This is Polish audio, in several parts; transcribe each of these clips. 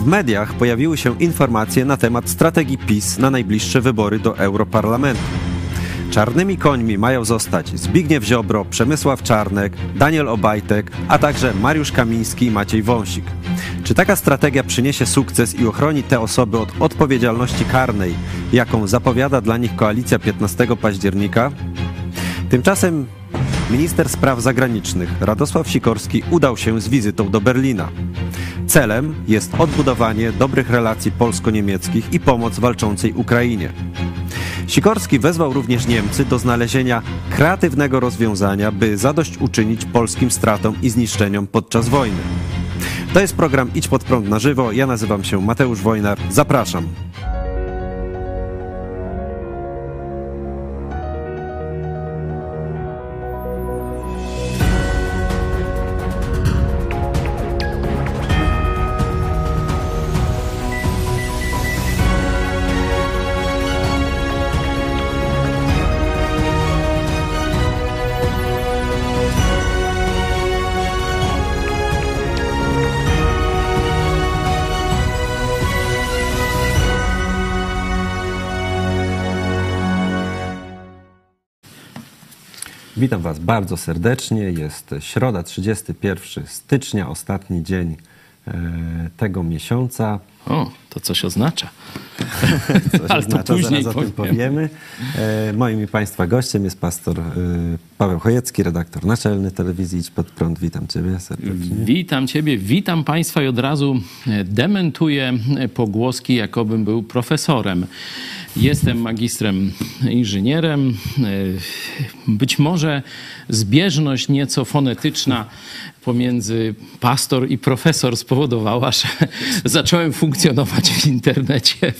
W mediach pojawiły się informacje na temat strategii PiS na najbliższe wybory do Europarlamentu. Czarnymi końmi mają zostać Zbigniew Ziobro, Przemysław Czarnek, Daniel Obajtek, a także Mariusz Kamiński i Maciej Wąsik. Czy taka strategia przyniesie sukces i ochroni te osoby od odpowiedzialności karnej, jaką zapowiada dla nich koalicja 15 października? Tymczasem minister spraw zagranicznych Radosław Sikorski udał się z wizytą do Berlina. Celem jest odbudowanie dobrych relacji polsko-niemieckich i pomoc walczącej Ukrainie. Sikorski wezwał również Niemcy do znalezienia kreatywnego rozwiązania, by zadośćuczynić polskim stratom i zniszczeniom podczas wojny. To jest program Idź pod prąd na żywo. Ja nazywam się Mateusz Wojnar. Zapraszam. Witam Was bardzo serdecznie. Jest środa, 31 stycznia, ostatni dzień e, tego miesiąca. O, to coś oznacza. Coś Ale oznacza, to później zaraz o tym powiemy. E, moim i Państwa gościem jest pastor e, Paweł Chojecki, redaktor naczelny telewizji Idź Pod Prąd. Witam Ciebie serdecznie. Witam Ciebie, witam Państwa i od razu dementuję pogłoski, jakobym był profesorem. Jestem magistrem inżynierem. Być może zbieżność nieco fonetyczna pomiędzy pastor i profesor spowodowała, że zacząłem funkcjonować w internecie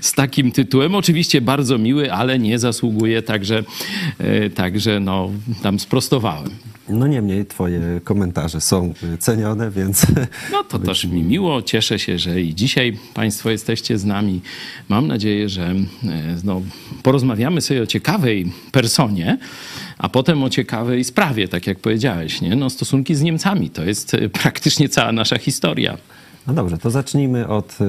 z takim tytułem. Oczywiście bardzo miły, ale nie zasługuje, także, także no, tam sprostowałem. No niemniej twoje komentarze są cenione, więc... No to też mi miło. Cieszę się, że i dzisiaj państwo jesteście z nami. Mam nadzieję, że e, no, porozmawiamy sobie o ciekawej personie, a potem o ciekawej sprawie, tak jak powiedziałeś. Nie? No, stosunki z Niemcami to jest e, praktycznie cała nasza historia. No dobrze, to zacznijmy od y,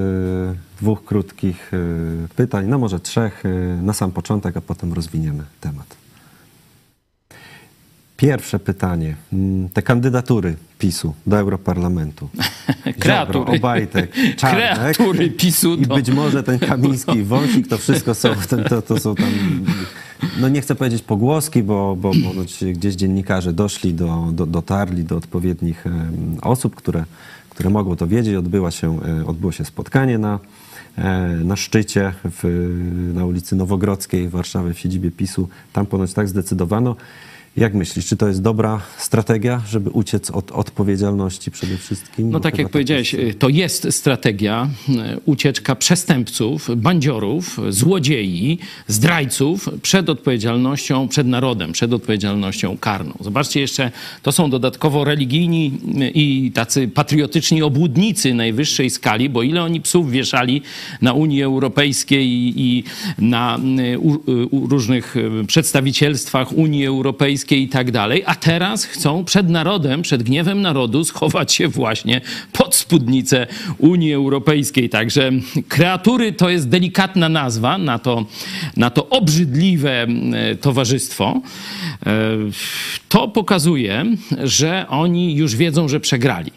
dwóch krótkich y, pytań, no może trzech y, na sam początek, a potem rozwiniemy temat. Pierwsze pytanie. Mm, te kandydatury PiSu do Europarlamentu. Kreatury. Ziobro, Obajtek, Czarnek. Kreatury PiSu. I być może ten Kamiński i Wąsik, to wszystko są, to, to są tam, no nie chcę powiedzieć pogłoski, bo, bo, bo gdzieś dziennikarze doszli, do, do, dotarli do odpowiednich osób, które, które mogą to wiedzieć. Odbyła się, e, odbyło się spotkanie na, e, na szczycie w, na ulicy Nowogrodzkiej w Warszawie, w siedzibie PiSu. Tam ponoć tak zdecydowano. Jak myślisz, czy to jest dobra strategia, żeby uciec od odpowiedzialności przede wszystkim? No tak jak tak powiedziałeś, jest... to jest strategia e, ucieczka przestępców, bandziorów, złodziei, zdrajców przed odpowiedzialnością, przed narodem, przed odpowiedzialnością karną. Zobaczcie jeszcze, to są dodatkowo religijni e, i tacy patriotyczni obłudnicy najwyższej skali, bo ile oni psów wieszali na Unii Europejskiej i, na e, u, u różnych przedstawicielstwach Unii Europejskiej, i tak dalej, a teraz chcą przed narodem, przed gniewem narodu schować się właśnie pod spódnicę Unii Europejskiej. Także kreatury to jest delikatna nazwa na to, na to obrzydliwe towarzystwo. E, to pokazuje, że oni już wiedzą, że przegrali.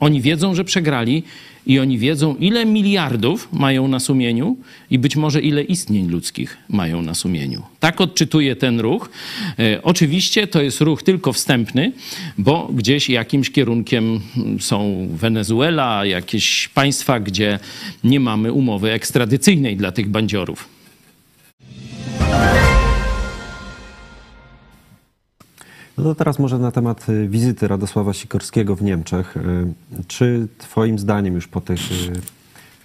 Oni wiedzą, że przegrali i oni wiedzą, ile miliardów mają na sumieniu i być może ile istnień ludzkich mają na sumieniu. Tak odczytuje ten ruch. E, oczywiście to jest ruch tylko wstępny, bo gdzieś jakimś kierunkiem są Wenezuela, jakieś państwa, gdzie nie mamy umowy ekstradycyjnej dla tych bandziorów. No to teraz może na temat y, wizyty Radosława Sikorskiego w Niemczech. Y, czy Twoim zdaniem już po tych,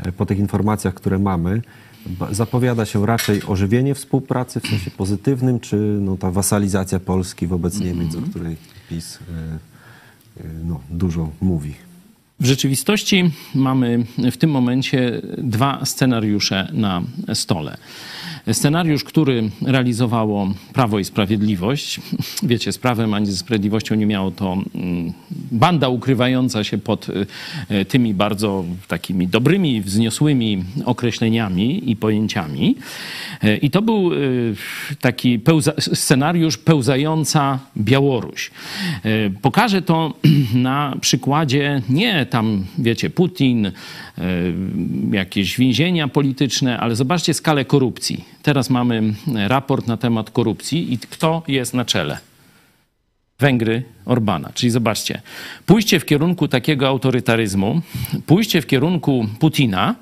y, po tych informacjach, które mamy, zapowiada się raczej ożywienie współpracy w sensie pozytywnym, czy no, ta wasalizacja Polski wobec Niemiec, o mhm. której PiS no, dużo mówi? W rzeczywistości mamy w tym momencie dwa scenariusze na stole. Scenariusz, który realizowało Prawo i Sprawiedliwość, wiecie, z prawem ani ze sprawiedliwością nie miało to mm, banda ukrywająca się pod y, tymi bardzo takimi dobrymi, wzniosłymi określeniami i pojęciami. Y, I to był y, taki pełza, scenariusz pełzająca Białoruś. Pokażę to na przykładzie nie tam, wiecie, Putin, jakieś więzienia polityczne, ale zobaczcie skalę korupcji. Teraz mamy raport na temat korupcji i kto jest na czele? Węgry Orbana. Czyli zobaczcie, pójście w kierunku takiego autorytaryzmu, pójście w kierunku Putina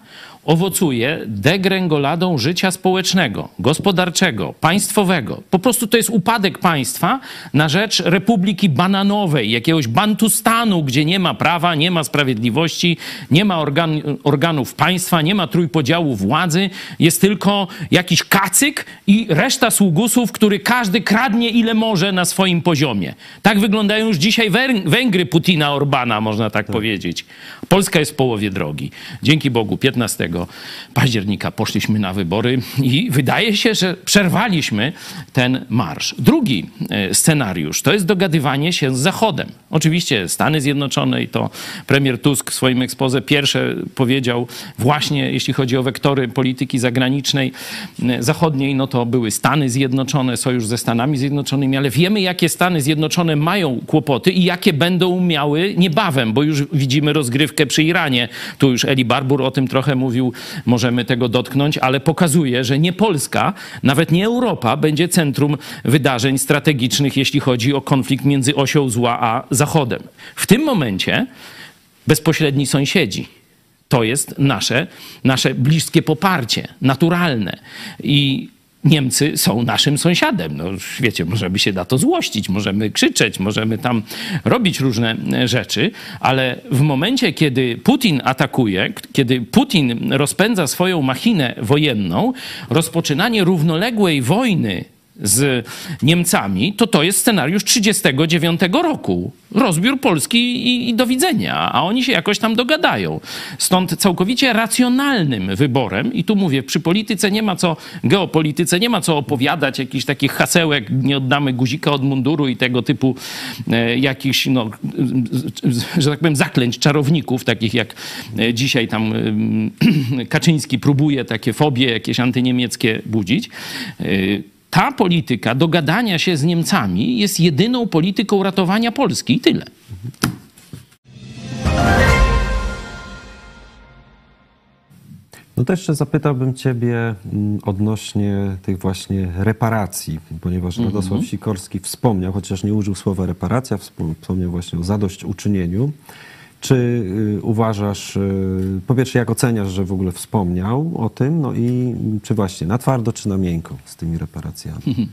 owocuje degręgoladą życia społecznego, gospodarczego, państwowego. Po prostu to jest upadek państwa na rzecz Republiki Bananowej, jakiegoś Bantustanu, gdzie nie ma prawa, nie ma sprawiedliwości, nie ma organ, organów państwa, nie ma trójpodziału władzy, jest tylko jakiś kacyk i reszta sługusów, który każdy kradnie ile może na swoim poziomie. Tak wyglądają już dzisiaj Węgry Putina Orbana, można tak, tak. powiedzieć. Polska jest w połowie drogi. Dzięki Bogu 15 października poszliśmy na wybory i wydaje się, że przerwaliśmy ten marsz. Drugi e, scenariusz to jest dogadywanie się z Zachodem. Oczywiście Stany Zjednoczone i to premier Tusk w swoim ekspoze pierwsze powiedział właśnie, jeśli chodzi o wektory polityki zagranicznej e, zachodniej, no to były Stany Zjednoczone, sojusz ze Stanami Zjednoczonymi, ale wiemy, jakie Stany Zjednoczone mają kłopoty i jakie będą miały niebawem, bo już widzimy rozgrywkę przy Iranie. Tu już Eli Barbur o tym trochę mówił możemy tego dotknąć, ale pokazuje, że nie Polska, nawet nie Europa będzie centrum wydarzeń strategicznych, jeśli chodzi o konflikt między osią zła a Zachodem. W tym momencie bezpośredni sąsiedzi. To jest nasze, nasze bliskie poparcie, naturalne. I Niemcy są naszym sąsiadem. No, wiecie, możemy się na to złościć, możemy krzyczeć, możemy tam robić różne e, rzeczy, ale w momencie, kiedy Putin atakuje, kiedy Putin rozpędza swoją machinę wojenną, rozpoczynanie równoległej wojny z Niemcami, to to jest scenariusz 1939 roku. Rozbiór Polski i, i, do widzenia, a oni się jakoś tam dogadają. Stąd całkowicie racjonalnym wyborem, i tu mówię, przy polityce nie ma co, geopolityce nie ma co opowiadać jakichś takich hasełek, nie oddamy guzika od munduru i tego typu e, jakichś, no, że tak powiem, zaklęć czarowników, takich jak e, dzisiaj tam Kaczyński próbuje takie fobie jakieś antyniemieckie budzić. E, ta polityka dogadania się z Niemcami jest jedyną polityką ratowania Polski i tyle. No to jeszcze zapytałbym Ciebie mm, odnośnie tych właśnie reparacji, ponieważ mm -hmm. Radosław Sikorski wspomniał, chociaż nie użył słowa reparacja, wspomniał właśnie o zadośćuczynieniu. Czy y, uważasz, y, po pierwsze, jak oceniasz, że w ogóle wspomniał o tym, no i czy właśnie na twardo, czy na miękko z tymi reparacjami?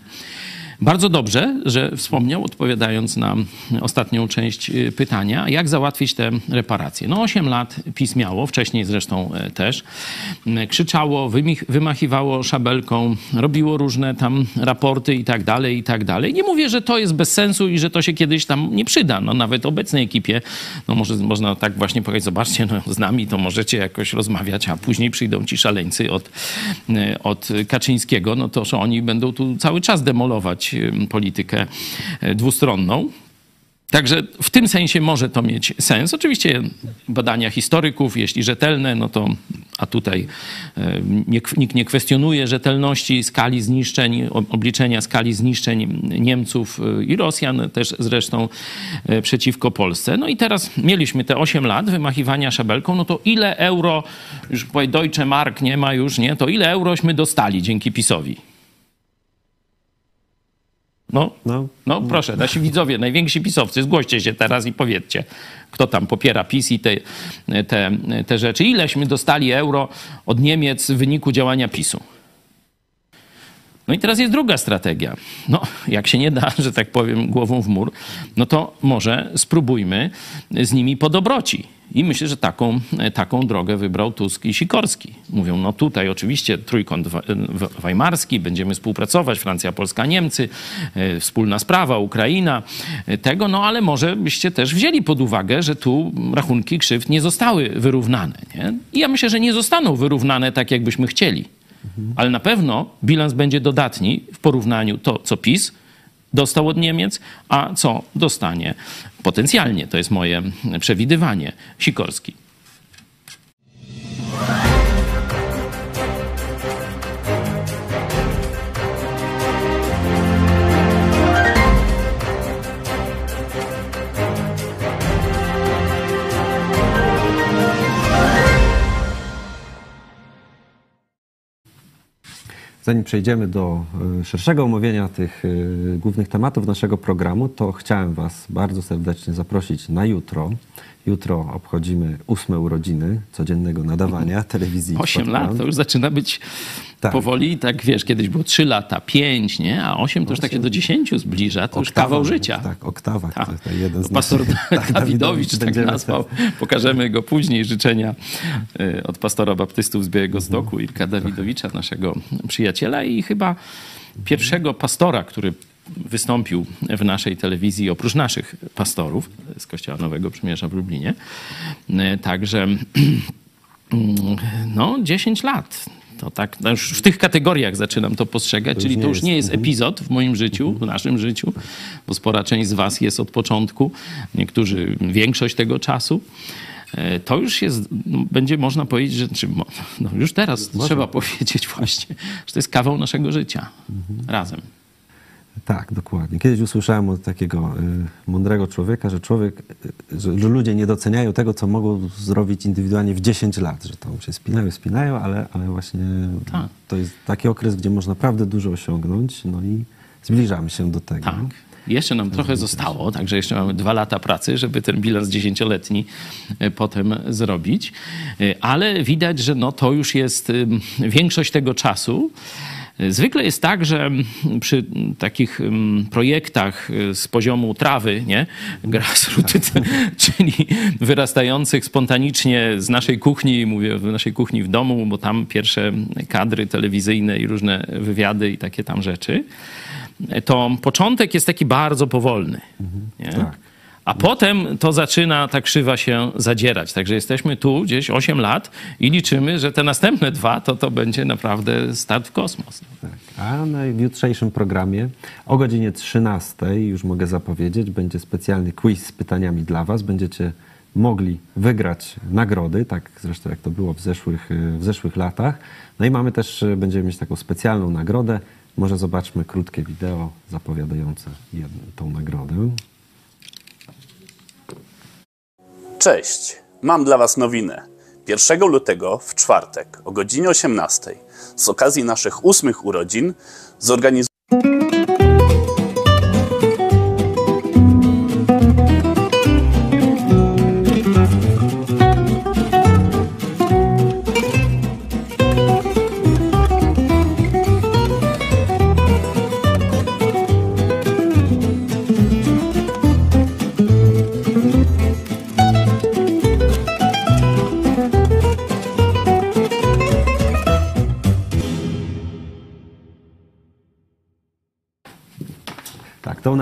Bardzo dobrze, że wspomniał, odpowiadając na ostatnią część y, pytania, jak załatwić te reparacje. No 8 lat PiS miało, wcześniej zresztą e, też. Krzyczało, wymachiwało szabelką, robiło różne tam raporty i tak dalej, i tak dalej. Nie mówię, że to jest bez sensu i że to się kiedyś tam nie przyda. No nawet obecnej ekipie, no może można tak właśnie powiedzieć, zobaczcie, no z nami to możecie jakoś rozmawiać, a później przyjdą ci szaleńcy od, e, od Kaczyńskiego, no to że oni będą tu cały czas demolować politykę e, dwustronną. Także w tym sensie może to mieć sens. Oczywiście badania historyków, jeśli rzetelne, no to, a tutaj e, nikt nie kwestionuje rzetelności skali zniszczeń, obliczenia skali zniszczeń Niemców e, i Rosjan, też zresztą przeciwko Polsce. No i teraz mieliśmy te 8 lat wymachiwania szabelką, no to ile euro, już Deutsche Mark nie ma już, nie, to ile eurośmy dostali dzięki PiSowi? No, no, no proszę, nasi widzowie, najwięksi pisowcy, zgłoście się teraz i powiedzcie, kto tam popiera PiS i te, te, te rzeczy. Ileśmy dostali euro od Niemiec w wyniku działania PiSu? No i teraz jest druga strategia. No, jak się nie da, że tak powiem, głową w mur, no to może spróbujmy z nimi po dobroci. I myślę, że taką, taką drogę wybrał Tusk i Sikorski. Mówią, no tutaj oczywiście trójkąt weimarski, będziemy współpracować, Francja, Polska, Niemcy, e, wspólna sprawa, Ukraina, e, tego, no ale może byście też wzięli pod uwagę, że tu rachunki krzywd nie zostały wyrównane. Nie? I ja myślę, że nie zostaną wyrównane tak, jakbyśmy chcieli. Ale na pewno bilans będzie dodatni w porównaniu to, co PiS dostał od Niemiec, a co dostanie potencjalnie. To jest moje przewidywanie. Sikorski. Zanim przejdziemy do y, szerszego omówienia tych y, głównych tematów naszego programu, to chciałem Was bardzo serdecznie zaprosić na jutro. Jutro obchodzimy ósme urodziny codziennego nadawania telewizji. Osiem lat to już zaczyna być tak. powoli, tak wiesz, kiedyś było trzy lata, pięć, nie? A osiem to już tak się do dziesięciu zbliża, to już kawał życia. Tak, oktawa. Tak. To jeden z Pastor naszych, Dawidowicz tak nazwał. Pokażemy go później. Życzenia y, od pastora baptystów z Białego Stoku, Irka Dawidowicza, naszego przyjaciela i chyba pierwszego pastora, który wystąpił w naszej telewizji, oprócz naszych pastorów z Kościoła Nowego Przymierza w Lublinie. Także no, 10 lat. To tak, no już w tych kategoriach zaczynam to postrzegać, to czyli to już nie jest mhm. epizod w moim życiu, w naszym życiu, bo spora część z was jest od początku, niektórzy większość tego czasu. E, to już jest, no, będzie można powiedzieć, że czy, no, już teraz trzeba powiedzieć właśnie, że to jest kawał naszego życia mhm. razem. Tak, dokładnie. Kiedyś usłyszałem od takiego y, mądrego człowieka, że człowiek, y, że, że, ludzie nie doceniają tego, co mogą zrobić indywidualnie w 10 lat, że tam się spinają, spinają, ale, ale właśnie tak. to jest taki okres, gdzie można naprawdę dużo osiągnąć, no i zbliżamy się do tego. Tak. Jeszcze nam trochę zostało, także jeszcze mamy dwa lata pracy, żeby ten bilans dziesięcioletni y, potem zrobić. Y, ale widać, że no to już jest większość tego czasu. Zwykle jest tak, że przy takich projektach y, z poziomu trawy, nie, grassroots, czyli wyrastających spontanicznie z naszej kuchni, mówię w naszej kuchni w domu, bo tam pierwsze kadry telewizyjne i różne wywiady i takie tam rzeczy, to początek jest taki bardzo powolny. Mhm, tak. A potem to zaczyna ta krzywa się zadzierać. Także jesteśmy tu gdzieś 8 lat i liczymy, że te następne dwa to to będzie naprawdę start w kosmos. Tak. A w jutrzejszym programie o godzinie 13 już mogę zapowiedzieć, będzie specjalny quiz z pytaniami dla Was. Będziecie mogli wygrać nagrody, tak zresztą jak to było w zeszłych, w zeszłych latach. No i mamy też, będziemy mieć taką specjalną nagrodę. Może zobaczmy krótkie wideo zapowiadające jedną, tą nagrodę. Cześć, mam dla Was nowinę. 1 lutego w czwartek o godzinie 18 z okazji naszych ósmych urodzin zorganizujemy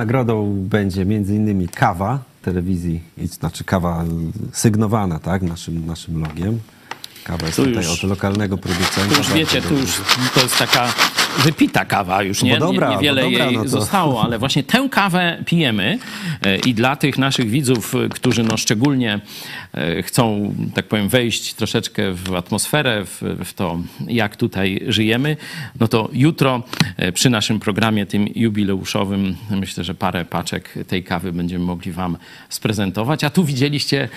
nagrodą będzie między innymi kawa telewizji, znaczy kawa sygnowana, tak, naszym, naszym logiem. Kawa jest tu tutaj już, od lokalnego producenta. Tu już wiecie, tu już to jest taka wypita kawa, już nie, dobra, nie, niewiele dobra, jej no to... zostało, ale właśnie tę kawę pijemy e, i dla tych naszych widzów, e, którzy no szczególnie chcą, tak powiem, wejść troszeczkę w atmosferę, w, w to, jak tutaj żyjemy, no to jutro przy naszym programie tym jubileuszowym myślę, że parę paczek tej kawy będziemy mogli wam sprezentować. A tu widzieliście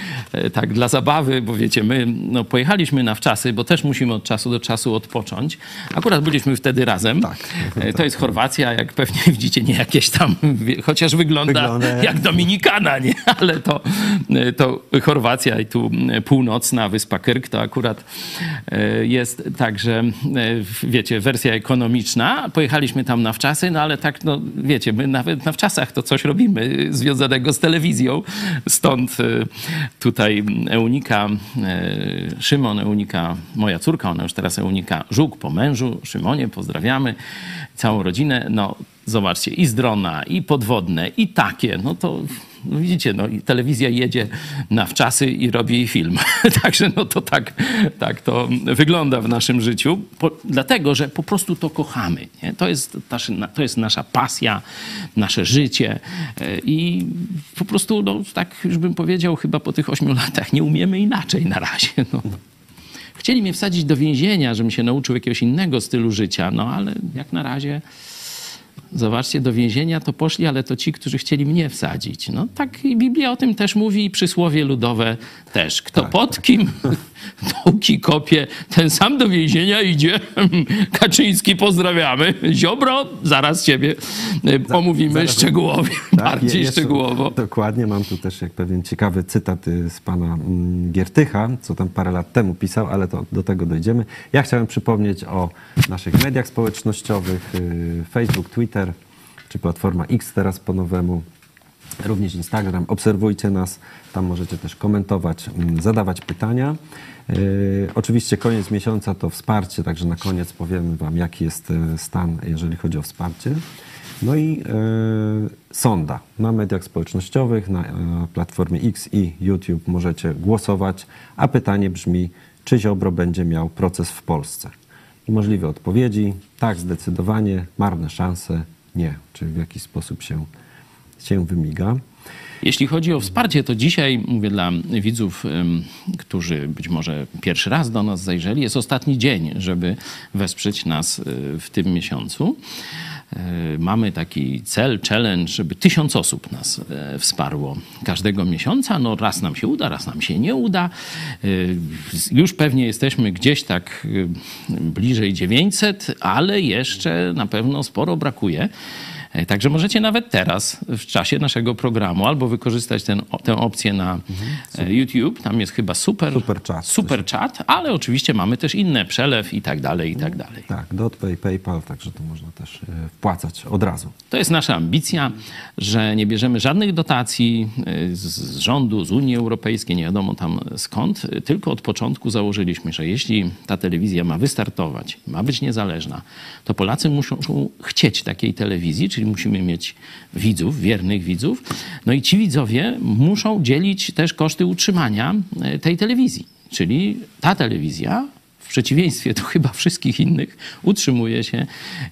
tak dla zabawy, bo wiecie, my no, pojechaliśmy na wczasy, bo też musimy od czasu do czasu odpocząć. Akurat byliśmy wtedy razem razem. Tak, e, to jest Chorwacja, jak pewnie widzicie, nie jakieś tam, chociaż wygląda, wygląda jak Dominikana, nie? ale to, e, to Chorwacja i tu północna wyspa Kyrk to akurat e, jest także, wiecie, wersja ekonomiczna. Pojechaliśmy tam na wczasy, no ale tak, no wiecie, my nawet na wczasach to coś robimy związanego z telewizją. Stąd tutaj Eunika, Szymon Eunika, moja córka, ona już teraz Eunika Żuk po mężu. Szymonie, pozdrawiam pozdrawiamy całą rodzinę. No, zobaczcie, i z drona, i podwodne, i takie, no to no widzicie, no, telewizja jedzie na wczasy i robi film. Także no to tak, tak to wygląda w naszym życiu, po, dlatego że po prostu to kochamy. Nie? To, jest to jest nasza pasja, nasze życie e, i po prostu, no, tak już bym powiedział, chyba po tych ośmiu latach nie umiemy inaczej na razie. No. Chcieli mnie wsadzić do więzienia, żebym się nauczył jakiegoś innego stylu życia, no ale jak na razie Zobaczcie, do więzienia to poszli, ale to ci, którzy chcieli mnie wsadzić. No tak i Biblia o tym też mówi i przysłowie ludowe też. Kto tak, pod tak. kim dołki kopie, ten sam do więzienia idzie. Kaczyński, pozdrawiamy. Ziobro, zaraz ciebie e, omówimy zaraz, szczegółowo, tak, bardziej jeszcze, szczegółowo. Dokładnie, mam tu też jak pewien ciekawy cytat y, z pana mm, Giertycha, co tam parę lat temu pisał, ale to do tego dojdziemy. Ja chciałem przypomnieć o naszych mediach społecznościowych, y, Facebook, Twitter, czy platforma X teraz po nowemu, również Instagram. Obserwujcie nas, tam możecie też komentować, mm, zadawać pytania. Yy, oczywiście koniec miesiąca to wsparcie, także na koniec powiemy Wam, jaki jest e, stan, jeżeli chodzi o wsparcie. No i yy, sonda na mediach społecznościowych, na e, platformie X i YouTube możecie głosować, a pytanie brzmi, czy Ziobro będzie miał proces w Polsce? I możliwe odpowiedzi, tak, zdecydowanie, marne szanse, nie, czy w jakiś sposób się, się wymiga. Jeśli chodzi o wsparcie, to dzisiaj, mówię dla widzów, którzy być może pierwszy raz do nas zajrzeli, jest ostatni dzień, żeby wesprzeć nas y, w tym miesiącu. Y, mamy taki cel, challenge, żeby tysiąc osób nas y, wsparło każdego miesiąca. No raz nam się uda, raz nam się nie uda. Już pewnie jesteśmy gdzieś tak bliżej 900, ale jeszcze na pewno sporo brakuje. E, także możecie nawet teraz, w czasie naszego programu, albo wykorzystać ten, tę opcję na mhm. YouTube. Tam jest chyba super, super chat, super chat ale oczywiście mamy też inne, przelew i tak dalej, i tak dalej. Tak, DotPay, PayPal, także to można też e, wpłacać od razu. To jest nasza ambicja, że nie bierzemy żadnych dotacji z rządu, z Unii Europejskiej, nie wiadomo tam skąd, tylko od początku założyliśmy, że jeśli ta telewizja ma wystartować, ma być niezależna, to Polacy muszą chcieć takiej telewizji, czyli musimy mieć widzów, wiernych widzów. No i ci widzowie muszą dzielić też koszty utrzymania e, tej telewizji. Czyli ta telewizja w przeciwieństwie do chyba wszystkich innych, utrzymuje się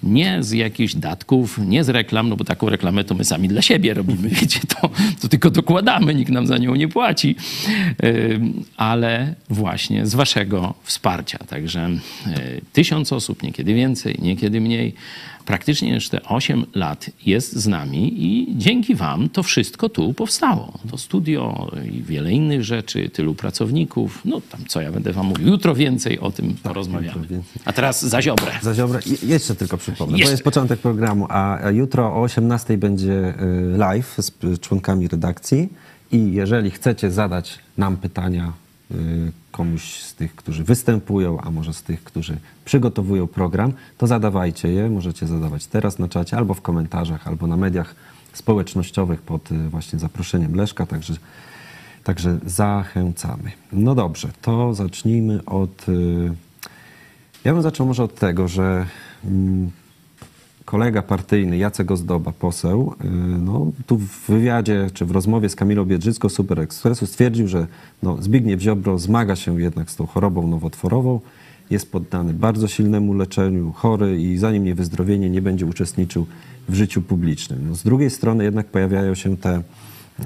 nie z jakichś datków, nie z reklam, no bo taką reklamę to my sami dla siebie robimy, wiecie, to, to tylko dokładamy, nikt nam za nią nie płaci, ale właśnie z waszego wsparcia. Także e, tysiąc osób, niekiedy więcej, niekiedy mniej, praktycznie już te 8 lat jest z nami i dzięki Wam to wszystko tu powstało. To studio i wiele innych rzeczy, tylu pracowników. No tam co ja będę Wam mówił. Jutro więcej o tym tak, porozmawiamy. A teraz za Ziobrę. Za Ziobrę. Jeszcze tylko przypomnę, jeszcze. bo jest początek programu, a jutro o 18 będzie y, live z członkami redakcji i jeżeli chcecie zadać nam pytania y, komuś z tych, którzy występują, a może z tych, którzy przygotowują program, to zadawajcie je. Możecie zadawać teraz na czacie, albo w komentarzach, albo na mediach społecznościowych pod y, właśnie zaproszeniem Leszka, także, także zachęcamy. No dobrze, to zacznijmy od... Y, ja bym zaczął może od tego, że mm, kolega partyjny Jacek Ozdoba, poseł, y, no, tu w wywiadzie czy w rozmowie z Kamilą Biedrzycką Super Expressu stwierdził, że no, Zbigniew Ziobro zmaga się jednak z tą chorobą nowotworową, jest poddany bardzo silnemu leczeniu, chory i zanim nie wyzdrowienie nie będzie uczestniczył w życiu publicznym. No, z drugiej strony jednak pojawiają się te, y,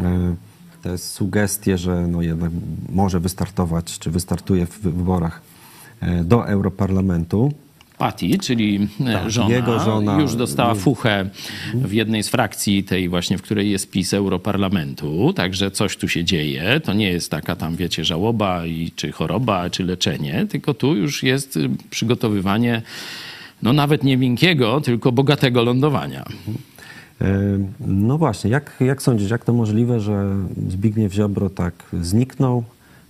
te sugestie, że no, jednak może wystartować, czy wystartuje w wyborach y, do Europarlamentu. Patty, czyli e, tak, żona, żona, już dostała fuchę w jednej z frakcji tej właśnie, w której jest PiS Europarlamentu, także coś tu się dzieje. To nie jest taka tam, wiecie, żałoba i, czy choroba, czy leczenie, tylko tu już jest y, przygotowywanie no nawet nie miękkiego, tylko bogatego lądowania. E, no właśnie, jak, jak sądzisz, jak to możliwe, że Zbigniew Ziobro tak zniknął,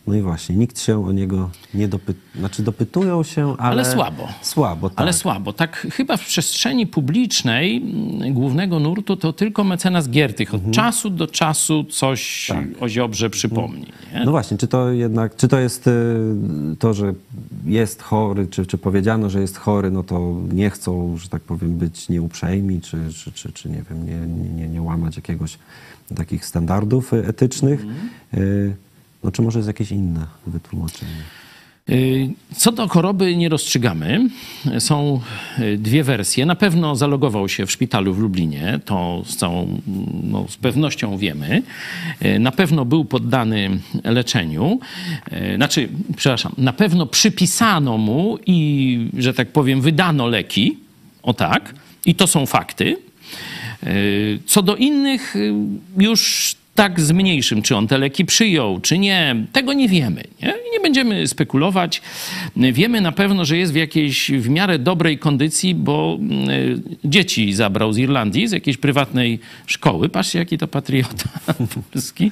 No i właśnie, nikt się o niego nie dopytuje, znaczy dopytują się, ale... Ale słabo. Słabo, tak. Ale słabo. Tak chyba w przestrzeni publicznej mm, głównego nurtu to tylko mecenas Giertych Mhm. od czasu do czasu coś o Ziobrze przypomni. Nie? No właśnie, czy to jednak, czy to jest y, to, że jest chory, czy, czy powiedziano, że jest chory, no to nie chcą, że tak powiem, być nieuprzejmi, czy, czy, czy, czy nie wiem, nie, nie, nie łamać jakiegoś takich standardów etycznych. Y, No czy może jest jakieś inne wytłumaczenie? Y, Co do choroby nie rozstrzygamy. Są y, dwie wersje. Na pewno zalogował się w szpitalu w Lublinie, to z całą no, z pewnością wiemy. Y, Na pewno był poddany leczeniu. Znaczy, przepraszam, na pewno przypisano mu i, że tak powiem, wydano leki. O tak. I to są fakty. Co do innych, już tak z mniejszym, czy on te leki przyjął, czy nie, tego nie wiemy. Nie, nie będziemy spekulować. Wiemy na pewno, że jest w jakiejś w miarę dobrej kondycji, bo y, dzieci zabrał z Irlandii, z jakiejś prywatnej szkoły. Patrzcie, jaki to patriota polski.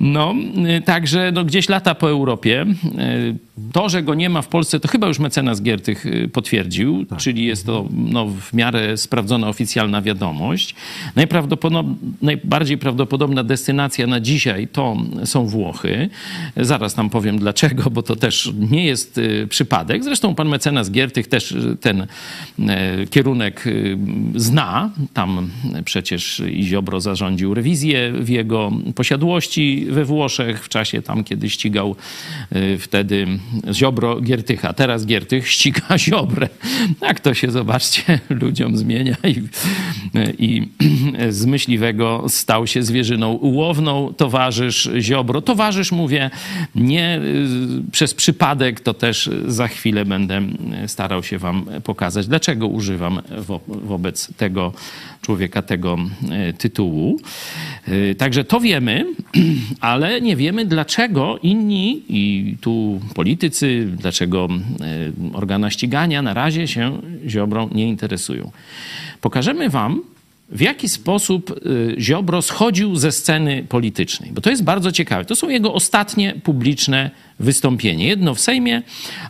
No, y, także no, gdzieś lata po Europie. Y, To, że go nie ma w Polsce, to chyba już mecenas Giertych y, potwierdził, czyli jest to no, w miarę sprawdzona oficjalna wiadomość. Najbardziej prawdopodobna destynacja na dzisiaj to są Włochy. Zaraz tam powiem dlaczego, bo to też nie jest przypadek. Zresztą pan mecenas Giertych też ten kierunek zna. Tam przecież i Ziobro zarządził rewizję w jego posiadłości we Włoszech w czasie tam, kiedy ścigał y, wtedy Ziobro Giertycha. Teraz Giertych ściga Ziobrę. Tak to się, zobaczcie, ludziom zmienia i, i z myśliwego stał się zwierzyną ułowną. Towarzysz Ziobro. Towarzysz, mówię, nie y, przez przypadek, to też za chwilę będę starał się wam pokazać, dlaczego używam wo, wobec tego człowieka tego y, tytułu. Y, Także to wiemy, ale nie wiemy, dlaczego inni i tu politycy, dlaczego y, organa ścigania na razie się Ziobrą nie interesują. Pokażemy wam, w jaki sposób y, Ziobro schodził ze sceny politycznej. Bo to jest bardzo ciekawe. To są jego ostatnie publiczne wystąpienie. Jedno w Sejmie,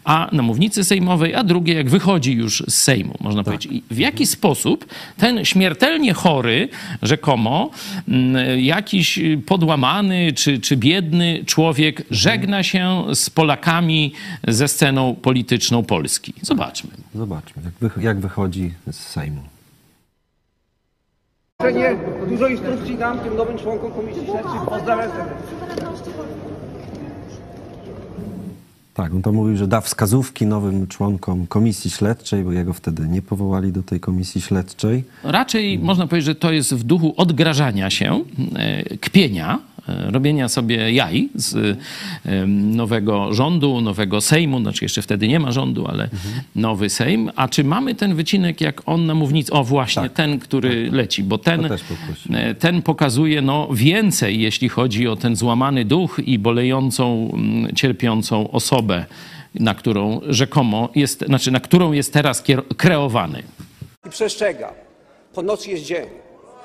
a na mównicy sejmowej, a drugie jak wychodzi już z Sejmu, można powiedzieć. I w jaki sposób ten śmiertelnie chory, rzekomo, mm, jakiś podłamany czy, czy biedny człowiek żegna się z Polakami ze sceną polityczną Polski. Zobaczmy. Zobaczmy, jak, wych- jak wychodzi z Sejmu. Nie, dużo instrukcji dam tym nowym członkom Komisji Śledczej. Pozdrawiam serdecznie. Tak, on to mówił, że da wskazówki nowym członkom komisji śledczej, bo jego wtedy nie powołali do tej komisji śledczej. Raczej można powiedzieć, że to jest w duchu odgrażania się, e, kpienia, robienia sobie jaj z e, nowego rządu, nowego Sejmu, znaczy jeszcze wtedy nie ma rządu, ale nowy Sejm. A czy mamy ten wycinek, jak on na mównicy? O właśnie, Tak. ten, który leci, bo ten, e, ten pokazuje no, więcej, jeśli chodzi o ten złamany duch i bolejącą, cierpiącą osobę, na którą rzekomo jest, znaczy na którą jest teraz kreowany. I przestrzega. Po nocy jest dzień.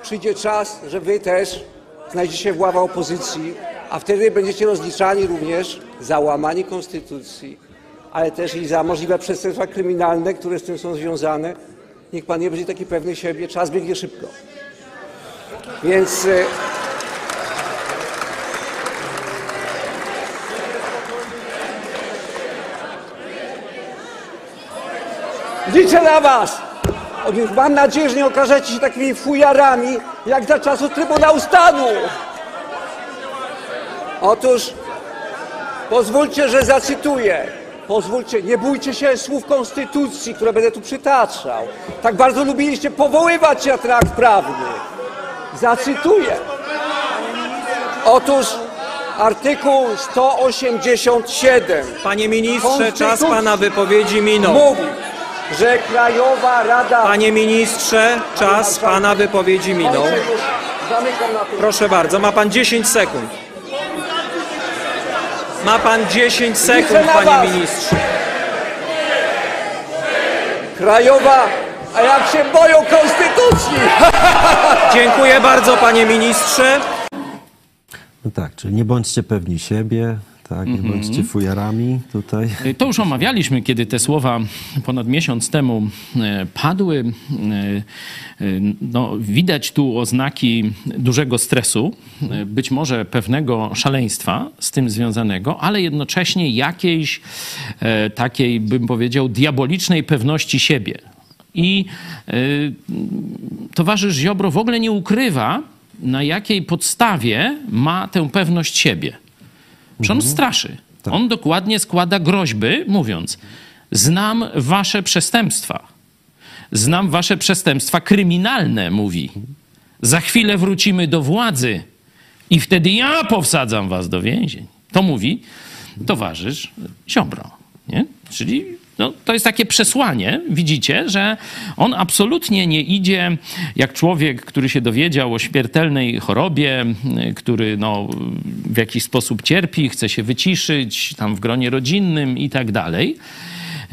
Przyjdzie czas, że wy też znajdziecie w ławach opozycji, a wtedy będziecie rozliczani również za łamanie konstytucji, ale też i za możliwe przestępstwa kryminalne, które z tym są związane. Niech pan nie będzie taki pewny siebie, czas biegnie szybko. Więc e, liczę na was! Mam nadzieję, że nie okażecie się takimi fujarami, jak za czasów Trybunału Stanu. Otóż pozwólcie, że zacytuję. Pozwólcie, nie bójcie się słów konstytucji, które będę tu przytaczał. Tak bardzo lubiliście powoływać się na ten akt prawny. Zacytuję. Otóż artykuł 187 Panie ministrze, czas pana wypowiedzi minął. mówi, że Krajowa Rada... Panie ministrze, czas pana wypowiedzi minął. Proszę bardzo, ma pan 10 sekund. Ma pan 10 sekund, panie ministrze. Krajowa, a jak się boją konstytucji! Dziękuję bardzo, panie ministrze. No tak, czyli nie bądźcie pewni siebie, tak, nie Mhm. bądźcie fujarami tutaj. To już omawialiśmy, kiedy te słowa ponad miesiąc temu e, padły. E, No, widać tu oznaki dużego stresu, być może pewnego szaleństwa z tym związanego, ale jednocześnie jakiejś takiej, bym powiedział, diabolicznej pewności siebie. I towarzysz Ziobro w ogóle nie ukrywa, na jakiej podstawie ma tę pewność siebie. Że on straszy. On dokładnie składa groźby, mówiąc: Znam wasze przestępstwa. Znam wasze przestępstwa kryminalne, mówi. Za chwilę wrócimy do władzy i wtedy ja powsadzam was do więzień. To mówi towarzysz Ziobro. Nie? Czyli no, to jest takie przesłanie, widzicie, że on absolutnie nie idzie jak człowiek, który się dowiedział o śmiertelnej chorobie, y, który no, w jakiś sposób cierpi, chce się wyciszyć tam w gronie rodzinnym i tak dalej.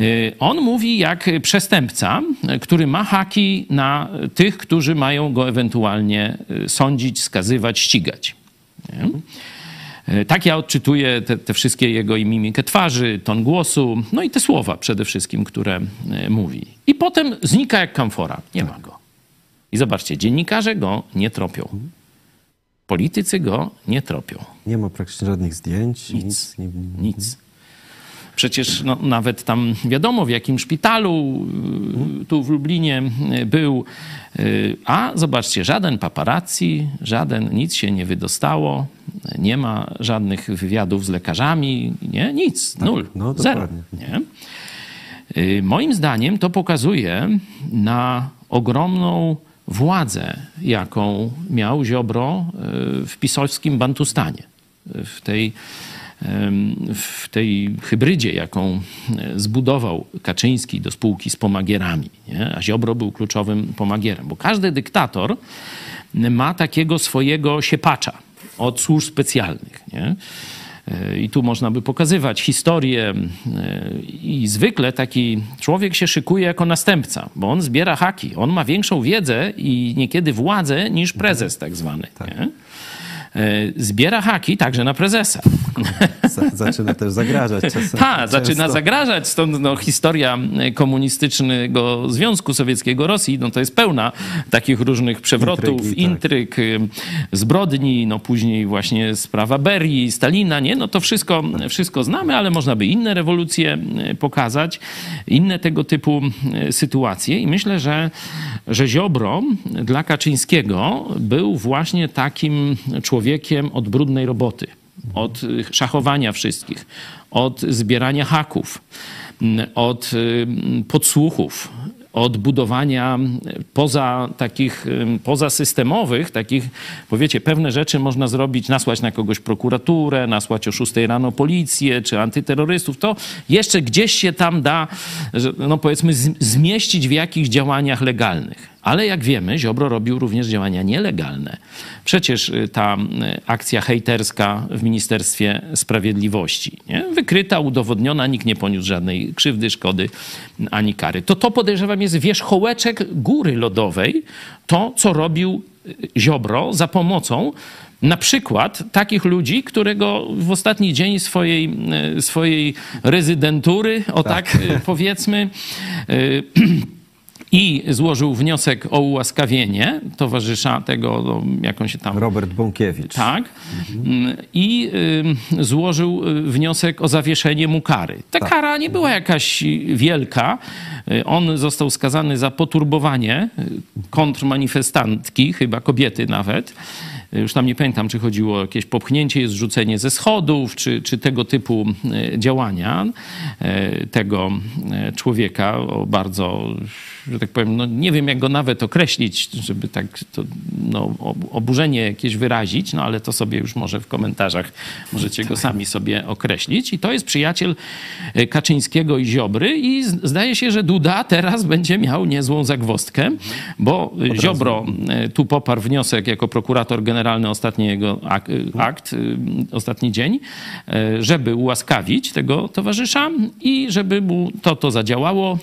Y, On mówi jak przestępca, który ma haki na tych, którzy mają go ewentualnie y, sądzić, skazywać, ścigać. Nie? E, Tak ja odczytuję te, te wszystkie jego i mimikę twarzy, ton głosu, no i te słowa przede wszystkim, które e, mówi. I potem znika jak kamfora. Nie ma go. I zobaczcie, dziennikarze go nie tropią. Politycy go nie tropią. Nie ma praktycznie żadnych zdjęć, nic. Nic. Nic. Przecież no, nawet tam wiadomo, w jakim szpitalu y, tu w Lublinie y, był. y, A zobaczcie, żaden paparazzi, żaden, nic się nie wydostało. Nie ma żadnych wywiadów z lekarzami, nie, nic, nul, no, zero. dokładnie. Nie? Moim zdaniem to pokazuje na ogromną władzę, jaką miał Ziobro w pisowskim Bantustanie, w tej, w tej hybrydzie, jaką y, zbudował Kaczyński do spółki z pomagierami. Nie? A Ziobro był kluczowym pomagierem, bo każdy dyktator ma takiego swojego siepacza od służb specjalnych. Nie? I tu można by pokazywać historię. e, I zwykle taki człowiek się szykuje jako następca, bo on zbiera haki. On ma większą wiedzę i niekiedy władzę niż prezes tak zwany. Nie? E, Zbiera haki także na prezesa. Za- Zaczyna też zagrażać czasem. Tak, zaczyna zagrażać. Stąd no, historia komunistycznego Związku Sowieckiego Rosji no, to jest pełna takich różnych przewrotów, Intrygi, tak. intryg, y, zbrodni, no później właśnie sprawa Berii, Stalina, nie? No to wszystko, wszystko znamy, ale można by inne rewolucje pokazać, inne tego typu sytuacje i myślę, że, że Ziobro dla Kaczyńskiego był właśnie takim człowiekiem od brudnej roboty od y, szachowania wszystkich, od zbierania haków, mm, od y, podsłuchów, od budowania y, poza takich, pozasystemowych, takich, bo pewne rzeczy można zrobić, nasłać na kogoś prokuraturę, nasłać o 6 rano policję, czy antyterrorystów, to jeszcze gdzieś się tam da, no powiedzmy, zmieścić w jakichś działaniach legalnych. Ale jak wiemy, Ziobro robił również działania nielegalne. Przecież y, ta y, akcja hejterska w Ministerstwie Sprawiedliwości, nie? wykryta, udowodniona, nikt nie poniósł żadnej krzywdy, szkody ani kary. To to podejrzewam jest wierzchołeczek góry lodowej, to co robił y, Ziobro za pomocą na przykład takich ludzi, którego w ostatni dzień swojej, swojej rezydentury, o tak, y, powiedzmy, i złożył wniosek o ułaskawienie towarzysza tego, no, jak on się tam... Robert Bąkiewicz. Tak. Mm, I y, złożył y, wniosek o zawieszenie mu kary. Ta kara nie była jakaś wielka. On został skazany za poturbowanie y, kontrmanifestantki, chyba kobiety nawet. Już tam nie pamiętam, czy chodziło o jakieś popchnięcie, zrzucenie ze schodów, czy, czy tego typu działania tego człowieka o bardzo, że tak powiem, no nie wiem jak go nawet określić, żeby tak to, no, ob- oburzenie jakieś wyrazić, no ale to sobie już może w komentarzach możecie go sami sobie określić. I to jest przyjaciel y, Kaczyńskiego i Ziobry i zdaje się, że Duda teraz będzie miał niezłą zagwozdkę, bo y, Ziobro y, tu poparł wniosek jako prokurator generalny generalny, ostatni jego akt, akt ostatni dzień, żeby ułaskawić tego towarzysza i żeby mu to, to zadziałało,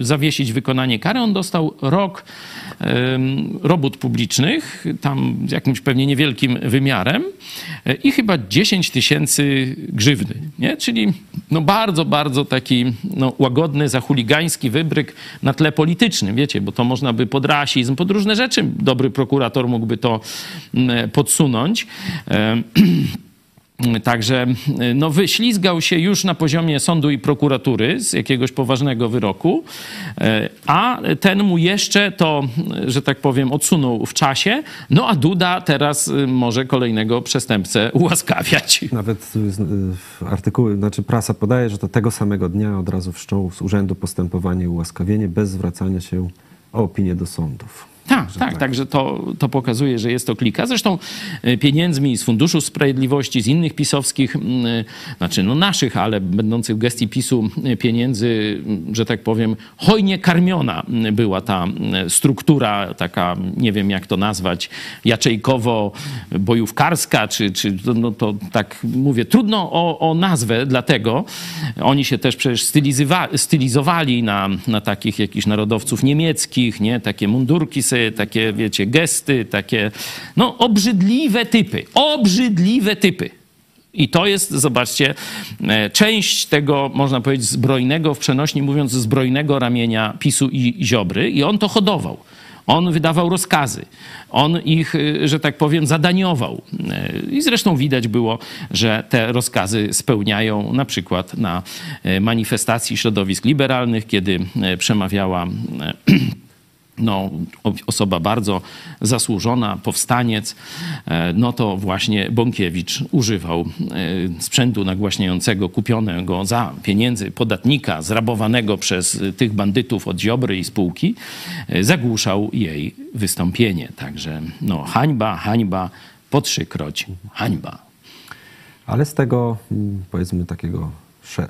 zawiesić wykonanie kary. On dostał rok robót publicznych, tam z jakimś pewnie niewielkim wymiarem i chyba 10 tysięcy grzywny, nie? czyli no bardzo, bardzo taki no, łagodny, zachuligański wybryk na tle politycznym, wiecie, bo to można by pod rasizm, pod różne rzeczy dobry prokurator mógłby to mm, podsunąć. Także no, wyślizgał się już na poziomie sądu i prokuratury z jakiegoś poważnego wyroku, e, a ten mu jeszcze to, że tak powiem, odsunął w czasie. No a Duda teraz y, może kolejnego przestępcę ułaskawiać. Nawet w artykuły, znaczy prasa podaje, że to tego samego dnia od razu wszczął z urzędu postępowanie i ułaskawienie bez zwracania się o opinię do sądów. Tak, tak, tak, także to, to pokazuje, że jest to klika. Zresztą e, pieniędzmi z Funduszu Sprawiedliwości, z innych pisowskich, znaczy no naszych, ale będących w gestii PiSu e, pieniędzy, że tak powiem, hojnie karmiona była ta struktura taka, nie wiem jak to nazwać, jaczejkowo-bojówkarska, czy, czy no to tak mówię, trudno o, o nazwę, dlatego oni się też przecież stylizowali na, na takich jakichś narodowców niemieckich, nie, takie mundurki sobie takie, wiecie, gesty, takie, no, obrzydliwe typy. Obrzydliwe typy. I to jest, zobaczcie, e, część tego, można powiedzieć, zbrojnego, w przenośni mówiąc, zbrojnego ramienia PiSu i Ziobry. I on to hodował. On wydawał rozkazy, on ich, e, że tak powiem, zadaniował. E, I zresztą widać było, że te rozkazy spełniają na przykład na manifestacji środowisk liberalnych, kiedy przemawiała no, osoba bardzo zasłużona, powstaniec, e, no to właśnie Bąkiewicz używał e, sprzętu nagłaśniającego kupionego za pieniędzy podatnika, zrabowanego przez tych bandytów od Ziobry i spółki, e, zagłuszał jej wystąpienie. Także no, hańba, hańba, po trzykroć hańba. Ale z tego, mm, powiedzmy, takiego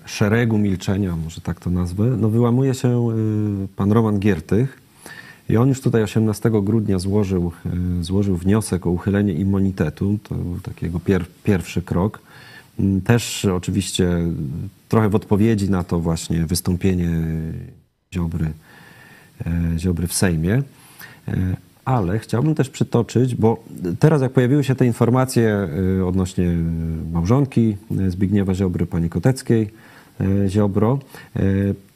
szeregu milczenia, może tak to nazwę, no wyłamuje się y, pan Roman Giertych, i on już tutaj 18 grudnia złożył, e, złożył wniosek o uchylenie immunitetu. To był takiego pier, pierwszy krok. Mm, też oczywiście trochę w odpowiedzi na to właśnie wystąpienie Ziobry, e, Ziobry w Sejmie. E, ale chciałbym też przytoczyć, bo teraz jak pojawiły się te informacje odnośnie małżonki Zbigniewa Ziobry, pani Koteckiej Ziobro,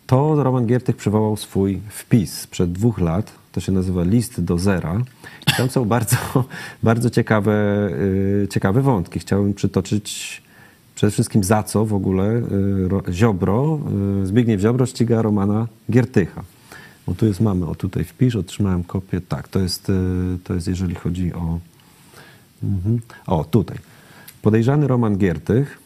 to Roman Giertych przywołał swój wpis sprzed dwóch lat, to się nazywa List do Zera. I tam są bardzo, bardzo ciekawe, y, ciekawe wątki. Chciałbym przytoczyć przede wszystkim za co w ogóle y, Ziobro, y, Zbigniew Ziobro ściga Romana Giertycha. Bo tu jest, mamy, o tutaj wpisz, otrzymałem kopię. Tak, to jest, to jest jeżeli chodzi o... Mhm. O, tutaj. Podejrzany Roman Giertych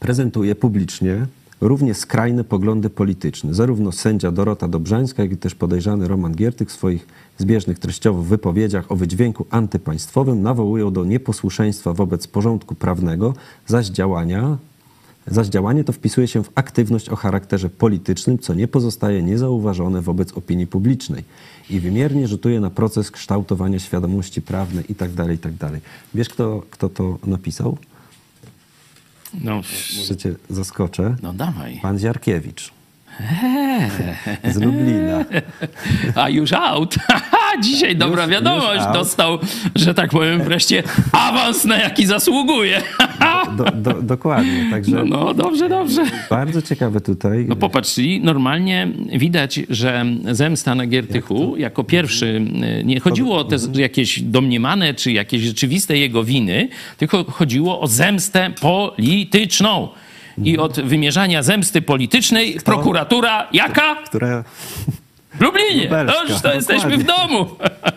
prezentuje publicznie równie skrajne poglądy polityczne. Zarówno sędzia Dorota Dobrzańska, jak i też podejrzany Roman Giertych w swoich zbieżnych treściowo wypowiedziach o wydźwięku antypaństwowym nawołują do nieposłuszeństwa wobec porządku prawnego, zaś działania Zaś działanie to wpisuje się w aktywność o charakterze politycznym, co nie pozostaje niezauważone wobec opinii publicznej i wymiernie rzutuje na proces kształtowania świadomości prawnej itd. Tak itd. Tak Wiesz, kto, kto to napisał? No, Może cię zaskoczę. No dawaj. Pan Ziarkiewicz. Eee. Z Lublina. A już out. Dzisiaj dobra już, wiadomość. Już Dostał, że tak powiem, wreszcie awans, na jaki zasługuje. Do, do, dokładnie. Także no, no, dobrze, dobrze. Bardzo ciekawe tutaj. No popatrz, czyli normalnie widać, że zemsta na Giertychu Jak jako pierwszy, nie chodziło o te jakieś domniemane czy jakieś rzeczywiste jego winy, tylko chodziło o zemstę polityczną. I od wymierzania zemsty politycznej Kto? prokuratura jaka? Która... W Lublinie. Dobrze, to jesteśmy w domu.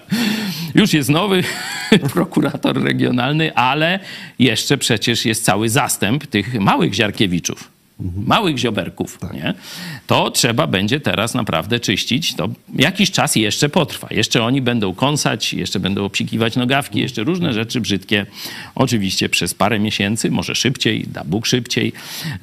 Już jest nowy prokurator regionalny, ale jeszcze przecież jest cały zastęp tych małych Ziarkiewiczów. Małych zioberków, nie? to trzeba będzie teraz naprawdę czyścić. To jakiś czas jeszcze potrwa. Jeszcze oni będą kąsać, jeszcze będą obsikiwać nogawki, jeszcze różne rzeczy brzydkie. Oczywiście przez parę miesięcy, może szybciej, da Bóg szybciej,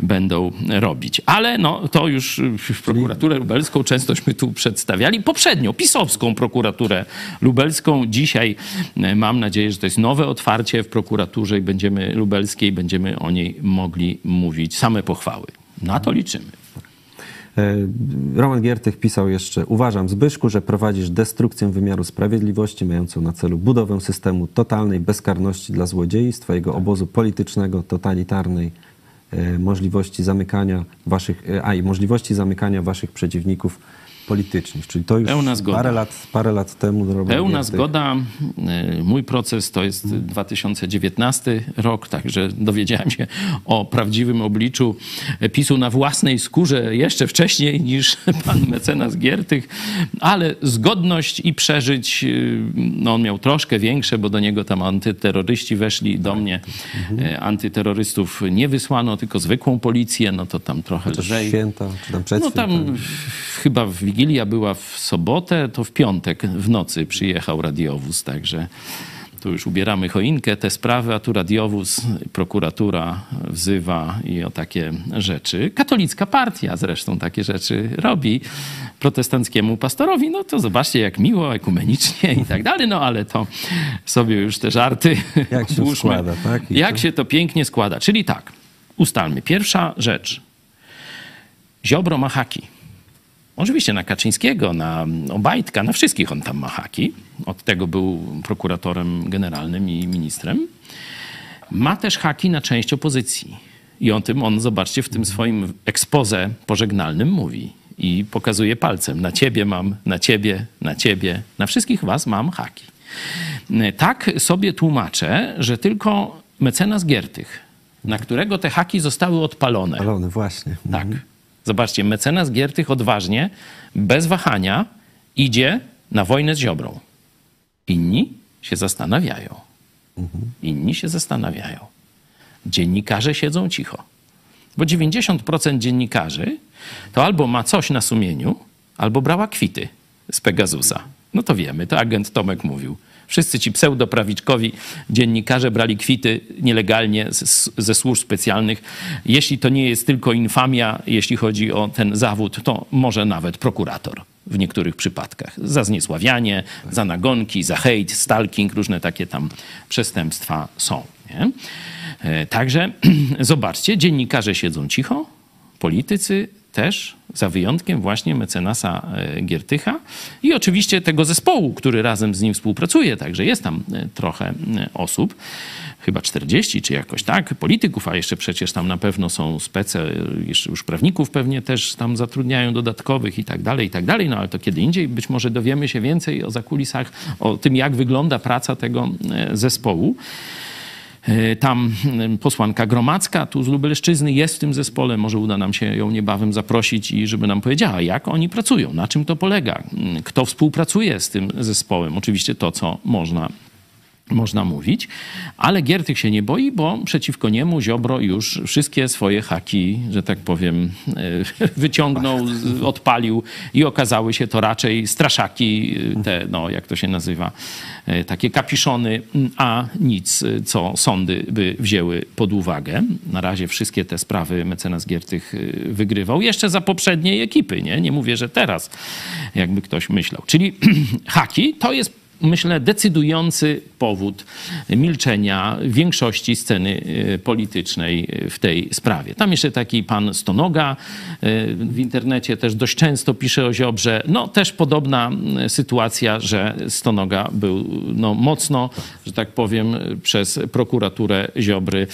będą robić. Ale no, to już w prokuraturę lubelską częstośmy tu przedstawiali. Poprzednio pisowską prokuraturę lubelską. Dzisiaj e, mam nadzieję, że to jest nowe otwarcie w prokuraturze i będziemy lubelskiej, będziemy o niej mogli mówić. Same pochwały. Na to liczymy. E, Roman Giertych pisał jeszcze: Uważam, Zbyszku, że prowadzisz destrukcję wymiaru sprawiedliwości, mającą na celu budowę systemu totalnej bezkarności dla złodziei z Twojego obozu politycznego, totalitarnej e, możliwości zamykania waszych, e, a i możliwości zamykania waszych przeciwników politycznych. Czyli to już Pełna zgoda. parę lat, parę lat temu Pełna zgoda. E, Mój proces to jest 2019 rok, także dowiedziałem się o prawdziwym obliczu PiSu na własnej skórze jeszcze wcześniej niż pan mecenas Giertych, ale zgodność i przeżyć, y, no on miał troszkę większe, bo do niego tam antyterroryści weszli, do mnie e, antyterrorystów nie wysłano, tylko zwykłą policję, no to tam trochę Chociaż lżej. święta, czy tam przed No tam chyba Wigilia była w sobotę, to w piątek w nocy przyjechał radiowóz, także tu już ubieramy choinkę, te sprawy, a tu radiowóz, prokuratura wzywa i o takie rzeczy. Katolicka partia zresztą takie rzeczy robi protestanckiemu pastorowi. No to zobaczcie, jak miło, ekumenicznie i tak dalej, no ale to sobie już te żarty Jak się składa, tak? I Jak to- się to pięknie składa. Czyli tak, ustalmy. Pierwsza rzecz. Ziobro ma haki. Oczywiście na Kaczyńskiego, na Obajtka, na wszystkich on tam ma haki. Od tego był prokuratorem generalnym i ministrem. Ma też haki na część opozycji. I o tym on, zobaczcie, w tym swoim expose pożegnalnym mówi. I pokazuje palcem. Na ciebie mam, na ciebie, na ciebie, na wszystkich was mam haki. Tak sobie tłumaczę, że tylko mecenas Giertych, na którego te haki zostały odpalone, Palony, właśnie. tak. Zobaczcie, mecenas Giertych odważnie, bez wahania idzie na wojnę z Ziobrą. Inni się zastanawiają. Inni się zastanawiają. Dziennikarze siedzą cicho. Bo 90% dziennikarzy to albo ma coś na sumieniu, albo brała kwity z Pegasusa. No to wiemy, to agent Tomek mówił. Wszyscy ci pseudoprawiczkowi dziennikarze brali kwity nielegalnie ze służb specjalnych. Jeśli to nie jest tylko infamia, jeśli chodzi o ten zawód, to może nawet prokurator w niektórych przypadkach. Za zniesławianie, za nagonki, za hejt, stalking, różne takie tam przestępstwa są. Nie? E, Także zobaczcie, dziennikarze siedzą cicho, politycy też, za wyjątkiem właśnie mecenasa e, Giertycha i oczywiście tego zespołu, który razem z nim współpracuje, także jest tam e, trochę e, osób, chyba 40 czy jakoś tak, polityków, a jeszcze przecież tam na pewno są spece, już prawników pewnie też tam zatrudniają dodatkowych i tak dalej, i tak dalej, no ale to kiedy indziej? Być może dowiemy się więcej o zakulisach, o tym jak wygląda praca tego zespołu. E, Tam mm, posłanka Gromacka, tu z Lubelszczyzny, jest w tym zespole. Może uda nam się ją niebawem zaprosić i żeby nam powiedziała, jak oni pracują, na czym to polega, mm, kto współpracuje z tym zespołem. Oczywiście to, co można można mówić, ale Giertych się nie boi, bo przeciwko niemu Ziobro już wszystkie swoje haki, że tak powiem, e, wyciągnął, odpalił i okazały się to raczej straszaki, e, te, no jak to się nazywa, e, takie kapiszony, m, a nic, co sądy by wzięły pod uwagę. Na razie wszystkie te sprawy mecenas Giertych wygrywał, jeszcze za poprzedniej ekipy, nie? Nie mówię, że teraz, jakby ktoś myślał. Czyli haki to jest myślę, decydujący powód milczenia większości sceny y, politycznej y, w tej sprawie. Tam jeszcze taki pan Stonoga y, w internecie też dość często pisze o Ziobrze. No też podobna sytuacja, że Stonoga był no, mocno, że tak powiem, przez prokuraturę Ziobry,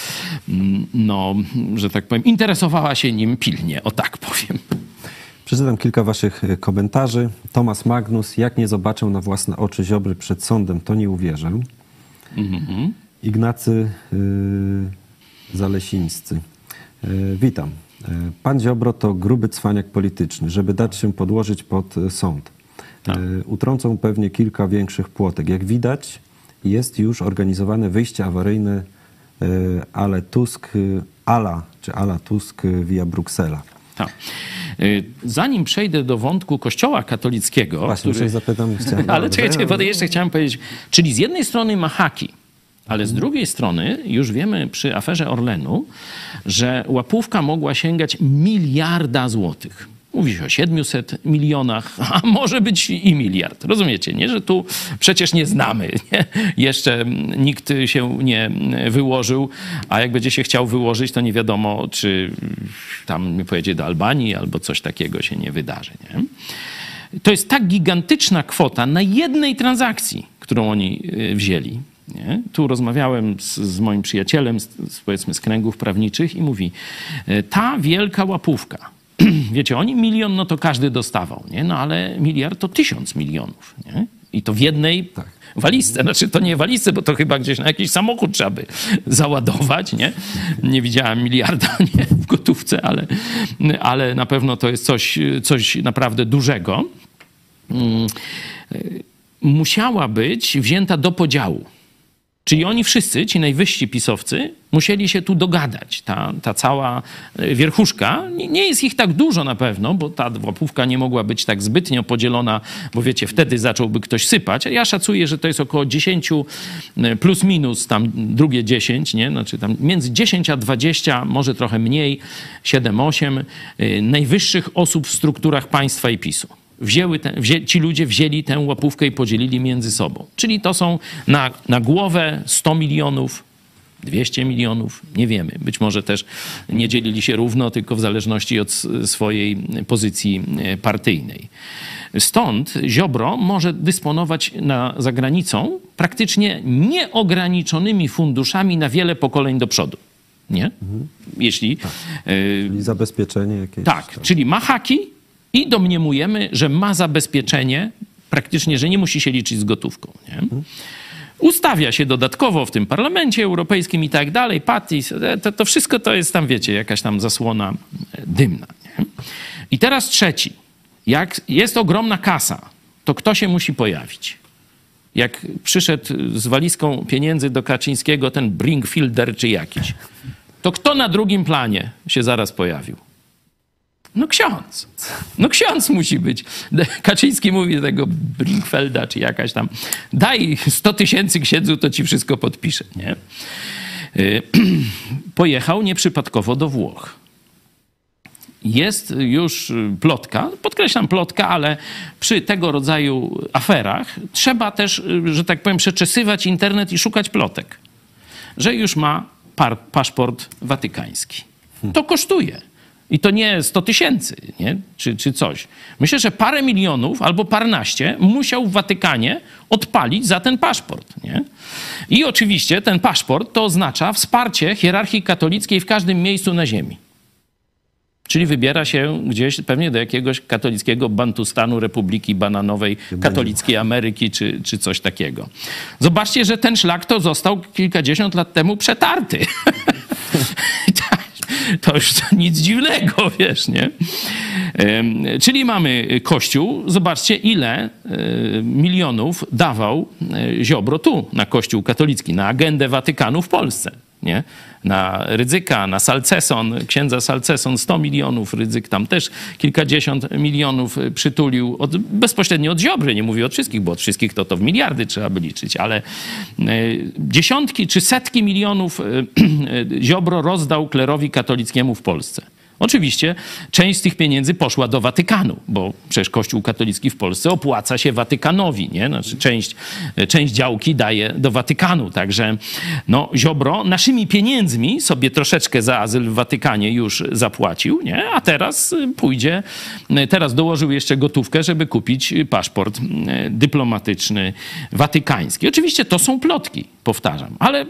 no, że tak powiem, interesowała się nim pilnie, o tak powiem. Przeczytam kilka waszych e, komentarzy. Tomasz Magnus, jak nie zobaczę na własne oczy Ziobry przed sądem, to nie uwierzę. Ignacy y, Zalesińscy. Y, witam. Pan Ziobro to gruby cwaniak polityczny, żeby dać się podłożyć pod sąd. Y, Utrącą pewnie kilka większych płotek. Jak widać, jest już organizowane wyjście awaryjne ale Tusk, ala, czy ala Tusk via Bruksela. Tak. Y, Zanim przejdę do wątku Kościoła katolickiego, Właśnie, który... zapytam. Chciałem, Ale czekajcie, bo jeszcze chciałem powiedzieć, czyli z jednej strony ma haki, ale z drugiej strony już wiemy przy aferze Orlenu, że łapówka mogła sięgać miliarda złotych. Mówi się o 700 milionach, a może być i miliard. Rozumiecie, nie? Że tu przecież nie znamy. Nie? Jeszcze nikt się nie wyłożył, a jak będzie się chciał wyłożyć, to nie wiadomo, czy tam pojedzie do Albanii albo coś takiego się nie wydarzy. Nie? To jest tak gigantyczna kwota na jednej transakcji, którą oni y, wzięli. Nie? Tu rozmawiałem z, z moim przyjacielem, z, powiedzmy z kręgów prawniczych, i mówi: y, Ta wielka łapówka. Wiecie, oni milion, no to każdy dostawał, nie? No ale miliard to tysiąc milionów, nie? I to w jednej walizce. Znaczy, to nie walizce, bo to chyba gdzieś na jakiś samochód trzeba by załadować, nie? Nie widziałem miliarda nie, w gotówce, ale, ale na pewno to jest coś, coś naprawdę dużego. Mm, y, Musiała być wzięta do podziału. Czyli oni wszyscy, ci najwyżsi pisowcy, musieli się tu dogadać. Ta, ta cała e, wierchuszka, nie, nie jest ich tak dużo na pewno, bo ta łapówka nie mogła być tak zbytnio podzielona, bo wiecie, wtedy zacząłby ktoś sypać. Ja szacuję, że to jest około 10 e, plus minus tam drugie 10, nie? Znaczy tam między 10 a 20, może trochę mniej, 7-8 e, najwyższych osób w strukturach państwa i PiSu wzięły te, wzię, ci ludzie wzięli tę łapówkę i podzielili między sobą. Czyli to są na, na głowę 100 milionów, 200 milionów, nie wiemy. Być może też nie dzielili się równo, tylko w zależności od swojej pozycji e, partyjnej. Stąd Ziobro może dysponować na, za granicą praktycznie nieograniczonymi funduszami na wiele pokoleń do przodu. Nie? Mhm. Jeśli. Tak. Czyli zabezpieczenie jakieś. Tak, czyli ma haki, i domniemujemy, że ma zabezpieczenie, praktycznie, że nie musi się liczyć z gotówką. Nie? Ustawia się dodatkowo w tym parlamencie europejskim i tak dalej, patis, to, to wszystko to jest tam, wiecie, jakaś tam zasłona dymna. Nie? I teraz trzeci. Jak jest ogromna kasa, to kto się musi pojawić? Jak przyszedł z walizką pieniędzy do Kaczyńskiego ten Brinkfielder czy jakiś, to kto na drugim planie się zaraz pojawił? No ksiądz. No ksiądz musi być. Kaczyński mówi tego Brinkfelda, czy jakaś tam, daj 100 tysięcy księdzu, to ci wszystko podpisze, nie? Pojechał nieprzypadkowo do Włoch. Jest już plotka, podkreślam plotka, ale przy tego rodzaju aferach trzeba też, że tak powiem, przeczesywać internet i szukać plotek, że już ma paszport watykański. To kosztuje. I to nie 100 tysięcy, nie? Czy, czy coś. Myślę, że parę milionów albo paręnaście musiał w Watykanie odpalić za ten paszport. Nie? I oczywiście ten paszport to oznacza wsparcie hierarchii katolickiej w każdym miejscu na ziemi. Czyli wybiera się gdzieś pewnie do jakiegoś katolickiego Bantustanu, Republiki Bananowej, Katolickiej Ameryki czy, czy coś takiego. Zobaczcie, że ten szlak to został kilkadziesiąt lat temu przetarty. to już nic dziwnego, wiesz, nie? Czyli mamy Kościół. Zobaczcie, ile milionów dawał Ziobro tu, na Kościół katolicki, na agendę Watykanu w Polsce. Nie? Na Rydzyka, na Salceson, księdza Salceson 100 milionów, Rydzyk tam też kilkadziesiąt milionów przytulił od, bezpośrednio od Ziobry, nie mówię od wszystkich, bo od wszystkich to to w miliardy trzeba by liczyć, ale dziesiątki czy setki milionów Ziobro rozdał klerowi katolickiemu w Polsce. Oczywiście część z tych pieniędzy poszła do Watykanu, bo przecież Kościół katolicki w Polsce opłaca się Watykanowi, nie? Znaczy część, część działki daje do Watykanu, także no Ziobro naszymi pieniędzmi sobie troszeczkę za azyl w Watykanie już zapłacił, nie? A teraz pójdzie, teraz dołożył jeszcze gotówkę, żeby kupić paszport dyplomatyczny watykański. Oczywiście to są plotki, powtarzam, ale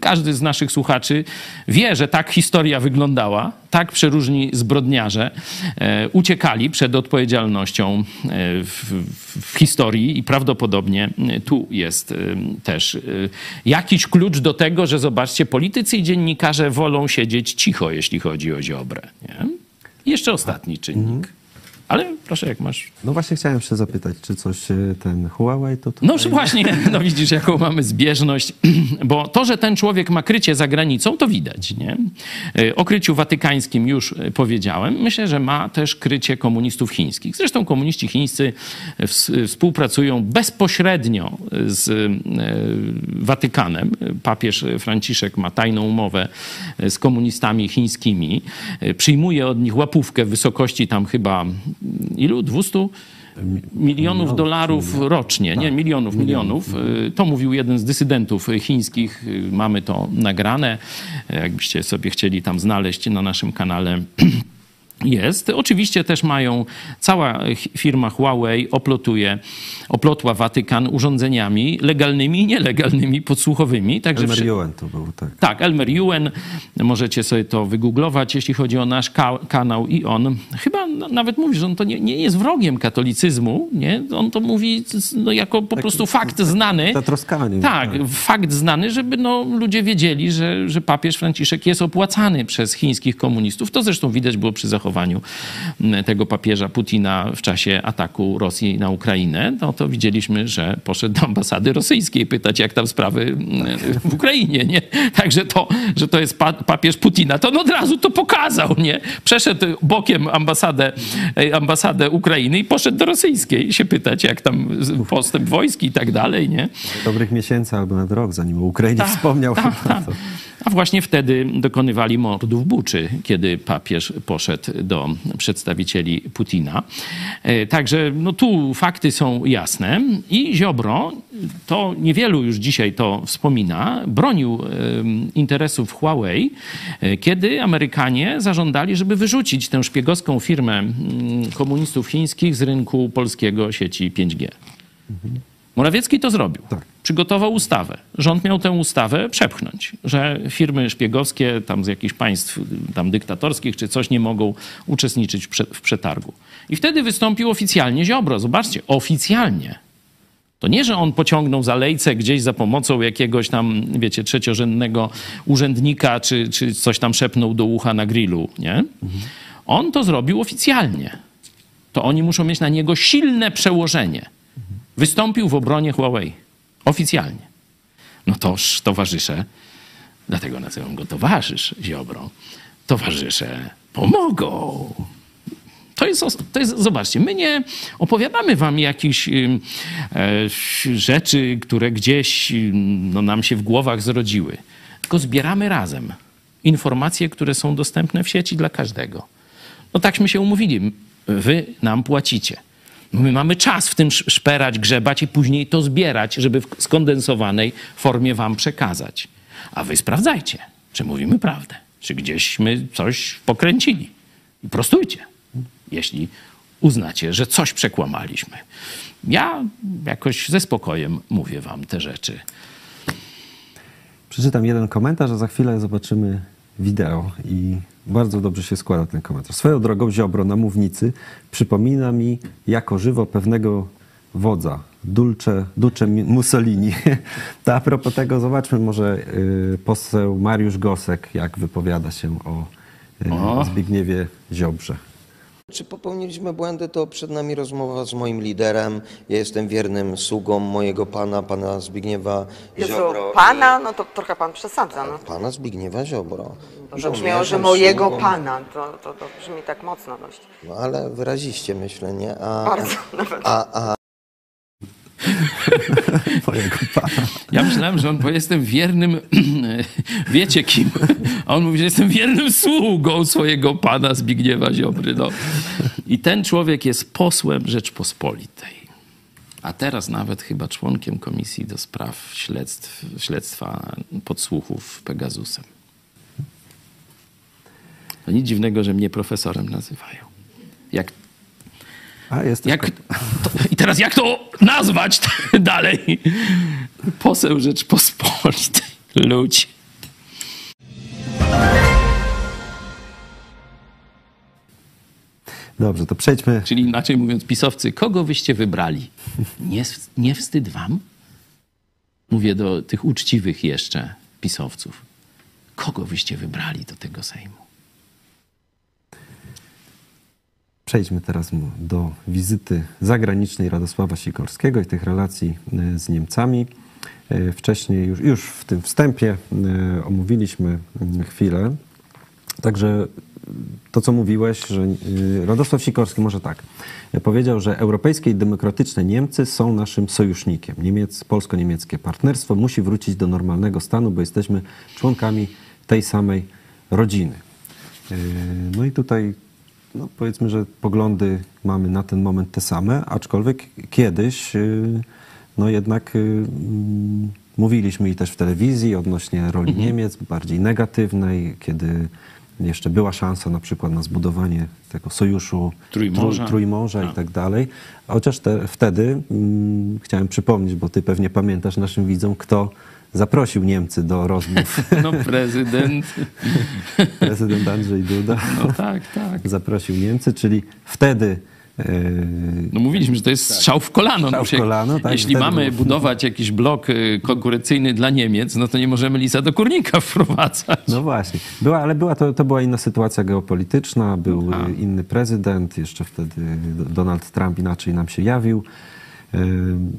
każdy z naszych słuchaczy wie, że tak historia wyglądała, tak przeróżni zbrodniarze e, uciekali przed odpowiedzialnością e, w, historii i prawdopodobnie tu jest e, też jakiś klucz do tego, że zobaczcie, politycy i dziennikarze wolą siedzieć cicho, jeśli chodzi o Ziobrę. Nie? Jeszcze ostatni czynnik. Ale proszę, jak masz No właśnie chciałem jeszcze zapytać, czy coś e, ten Huawei to No tutaj... właśnie, no widzisz, jaką mamy zbieżność, bo to, że ten człowiek ma krycie za granicą, to widać, nie? Y, O kryciu watykańskim już y, powiedziałem. Myślę, że ma też krycie komunistów chińskich. Zresztą komuniści chińscy ws- współpracują bezpośrednio z Watykanem. Papież Franciszek ma tajną umowę z komunistami chińskimi. Przyjmuje od nich łapówkę w wysokości tam chyba ilu? 200 milionów dolarów rocznie, nie milionów, milionów. Y, To mówił jeden z dysydentów chińskich. Y, Mamy to nagrane. Y, Jakbyście sobie chcieli tam znaleźć na naszym kanale. Jest. Oczywiście też mają, cała firma Huawei oplotuje, oplotła Watykan urządzeniami legalnymi i nielegalnymi, podsłuchowymi. Także Elmer Yuen to był, tak. tak, Elmer Yuen, możecie sobie to wygooglować, jeśli chodzi o nasz ka- kanał i on chyba nawet mówi, że on to nie, nie jest wrogiem katolicyzmu, nie? On to mówi no, jako po prostu fakt znany. Zatroskanie. Tak, fakt znany, żeby no, ludzie wiedzieli, że, że papież Franciszek jest opłacany przez chińskich komunistów. To zresztą widać było przy zachowaniu m, tego papieża Putina w czasie ataku Rosji na Ukrainę. No to widzieliśmy, że poszedł do ambasady rosyjskiej pytać, jak tam sprawy m, w Ukrainie, nie? Także to, że to jest pa, papież Putina, to on od razu to pokazał, nie? Przeszedł bokiem ambasadę, ambasadę Ukrainy i poszedł do rosyjskiej się pytać, jak tam postęp wojsk i tak dalej, nie? Dobrych miesięcy albo nawet rok, zanim o Ukrainie wspomniał. Tak, tak. A właśnie wtedy dokonywali mordu w Buczy, kiedy papież poszedł do przedstawicieli Putina. E, Także no tu fakty są jasne i Ziobro, to niewielu już dzisiaj to wspomina, bronił interesów Huawei, e, kiedy Amerykanie zażądali, żeby wyrzucić tę szpiegowską firmę mm, komunistów chińskich z rynku polskiego sieci 5G. Morawiecki to zrobił. Tak. Przygotował ustawę. Rząd miał tę ustawę przepchnąć, że firmy szpiegowskie tam z jakichś państw tam dyktatorskich czy coś nie mogą uczestniczyć w prze- w przetargu. I wtedy wystąpił oficjalnie Ziobro. Zobaczcie, oficjalnie. To nie, że on pociągnął za lejce gdzieś za pomocą jakiegoś tam, wiecie, trzeciorzędnego urzędnika, czy, czy coś tam szepnął do ucha na grillu, nie? On to zrobił oficjalnie. To oni muszą mieć na niego silne przełożenie. Wystąpił w obronie Huawei. Oficjalnie. No toż, towarzysze, dlatego nazywam go towarzysz Ziobro, towarzysze pomogą. To jest, to jest, zobaczcie, my nie opowiadamy wam jakichś e, rzeczy, które gdzieś no, nam się w głowach zrodziły, tylko zbieramy razem informacje, które są dostępne w sieci dla każdego. No takśmy się umówili. Wy nam płacicie. My mamy czas w tym sz- szperać, grzebać i później to zbierać, żeby w skondensowanej formie wam przekazać. A wy sprawdzajcie, czy mówimy prawdę, czy gdzieśmy coś pokręcili. I prostujcie, jeśli uznacie, że coś przekłamaliśmy. Ja jakoś ze spokojem mówię wam te rzeczy. Przeczytam jeden komentarz, a za chwilę zobaczymy wideo i bardzo dobrze się składa ten komentarz. Swoją drogą Ziobro na mównicy przypomina mi jako żywo pewnego wodza, Dulce, Duce Mussolini. To a propos tego zobaczmy może y, poseł Mariusz Gosek, jak wypowiada się o, y, O. Zbigniewie Ziobrze. Czy popełniliśmy błędy, to przed nami rozmowa z moim liderem. Ja jestem wiernym sługą mojego pana, pana Zbigniewa Jezu, Ziobro. pana, no to trochę pan przesadza. No. Pana Zbigniewa Ziobro. To zabrzmiało, że mojego sługą. pana. To, to, to brzmi tak mocno dość. No ale wyraziście, myślę, nie? A, Bardzo nawet. a, a Mojego pana. Ja myślałem, że on powie, jestem wiernym, wiecie kim, a on mówi, że jestem wiernym sługą swojego pana Zbigniewa Ziobry. No. I ten człowiek jest posłem Rzeczpospolitej. A teraz nawet chyba członkiem Komisji do Spraw Śledztw, Śledztwa Podsłuchów Pegasusem. To nic dziwnego, że mnie profesorem nazywają. Jak A jest jak, to, I teraz jak to nazwać dalej? Poseł Rzeczpospolitej. Ludzi. Dobrze, to przejdźmy. Czyli inaczej mówiąc, pisowcy, kogo wyście wybrali? Nie, nie wstyd wam? Mówię do tych uczciwych jeszcze pisowców. Kogo wyście wybrali do tego Sejmu? Przejdźmy teraz do wizyty zagranicznej Radosława Sikorskiego i tych relacji e, z Niemcami. E, Wcześniej już, już w tym wstępie e, omówiliśmy mm, chwilę. Także to, co mówiłeś, że Radosław Sikorski może tak, powiedział, że europejskie i demokratyczne Niemcy są naszym sojusznikiem. Niemiec, polsko-niemieckie partnerstwo musi wrócić do normalnego stanu, bo jesteśmy członkami tej samej rodziny. No i tutaj no powiedzmy, że poglądy mamy na ten moment te same, aczkolwiek kiedyś y, no jednak y, mm, mówiliśmy i też w telewizji odnośnie roli Niemiec, bardziej negatywnej, kiedy jeszcze była szansa na przykład na zbudowanie tego sojuszu Trójmorza. Trój, Trójmorza i tak dalej. Chociaż te, wtedy mm, chciałem przypomnieć, bo ty pewnie pamiętasz naszym widzom, kto zaprosił Niemcy do rozmów. No prezydent, Prezydent Andrzej Duda no tak, tak. zaprosił Niemcy, czyli wtedy e, No mówiliśmy, że to jest strzał w kolano. Strzał no, w przecież kolano, tak, Jeśli mamy było- budować jakiś blok y, konkurencyjny dla Niemiec, no to nie możemy lisa do kurnika wprowadzać. No właśnie. Była, ale była to, to była inna sytuacja geopolityczna, był A. inny prezydent, jeszcze wtedy Donald Trump inaczej nam się jawił. Ym,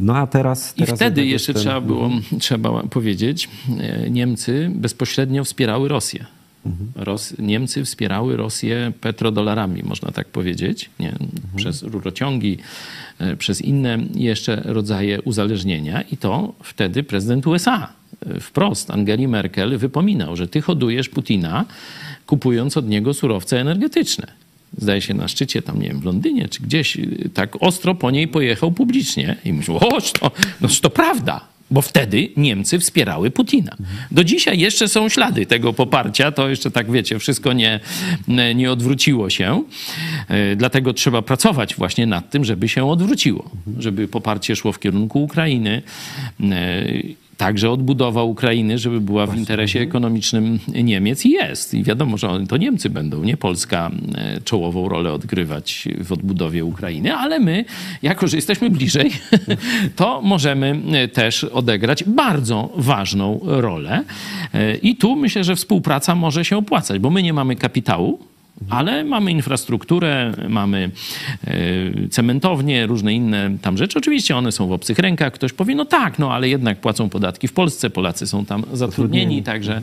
No a teraz... I teraz wtedy jednak jeszcze ten- trzeba było, trzeba powiedzieć, e, Niemcy bezpośrednio wspierały Rosję. Ros, Niemcy wspierały Rosję petrodolarami, można tak powiedzieć, nie? przez rurociągi, e, przez inne jeszcze rodzaje uzależnienia i to wtedy prezydent USA e, wprost Angeli Merkel wypominał, że ty hodujesz Putina, kupując od niego surowce energetyczne. Zdaje się na szczycie tam, nie wiem, w Londynie czy gdzieś, y, tak ostro po niej pojechał publicznie i mówił, oż to, no to prawda, bo wtedy Niemcy wspierały Putina. Do dzisiaj jeszcze są ślady tego poparcia, to jeszcze tak wiecie, wszystko nie, nie odwróciło się. E, Dlatego trzeba pracować właśnie nad tym, żeby się odwróciło, żeby poparcie szło w kierunku Ukrainy. Także odbudowa Ukrainy, żeby była w interesie ekonomicznym Niemiec i jest. I wiadomo, że to Niemcy będą, nie Polska, e, czołową rolę odgrywać w odbudowie Ukrainy, ale my, jako że jesteśmy bliżej, to możemy e, też odegrać bardzo ważną rolę. E, I tu myślę, że współpraca może się opłacać, bo my nie mamy kapitału, ale mamy infrastrukturę, mamy e, cementownie, różne inne tam rzeczy. Oczywiście one są w obcych rękach. Ktoś powie, no tak, no ale jednak płacą podatki w Polsce, Polacy są tam zatrudnieni, także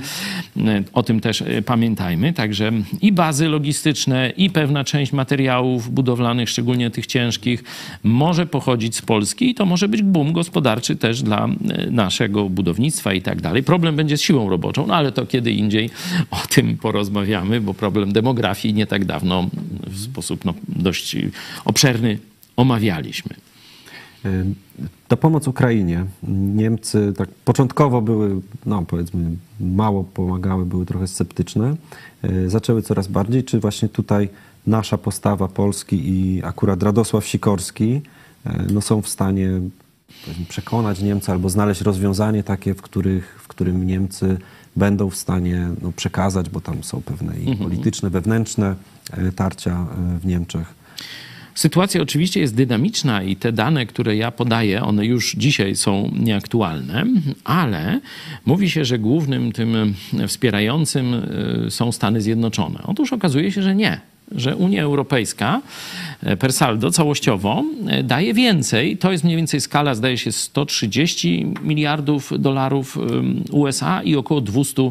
e, o tym też e, pamiętajmy. Także i bazy logistyczne, i pewna część materiałów budowlanych, szczególnie tych ciężkich, może pochodzić z Polski i to może być boom gospodarczy też dla naszego budownictwa i tak dalej. Problem będzie z siłą roboczą, no ale to kiedy indziej o tym porozmawiamy, bo problem demografii nie tak dawno w sposób no, dość obszerny omawialiśmy. Ta pomoc Ukrainie. Niemcy tak początkowo były, no powiedzmy, mało pomagały, były trochę sceptyczne. E, Zaczęły coraz bardziej. Czy właśnie tutaj nasza postawa Polski i akurat Radosław Sikorski e, no, są w stanie przekonać Niemcy albo znaleźć rozwiązanie takie, w, których, w którym Niemcy będą w stanie no, przekazać, bo tam są pewne i polityczne, wewnętrzne e, tarcia e, w Niemczech. Sytuacja oczywiście jest dynamiczna i te dane, które ja podaję, one już dzisiaj są nieaktualne, ale mówi się, że głównym tym wspierającym y, są Stany Zjednoczone. Otóż okazuje się, że nie. Że Unia Europejska e, per saldo całościowo e, daje więcej. To jest mniej więcej skala, zdaje się, 130 miliardów dolarów USA i około 200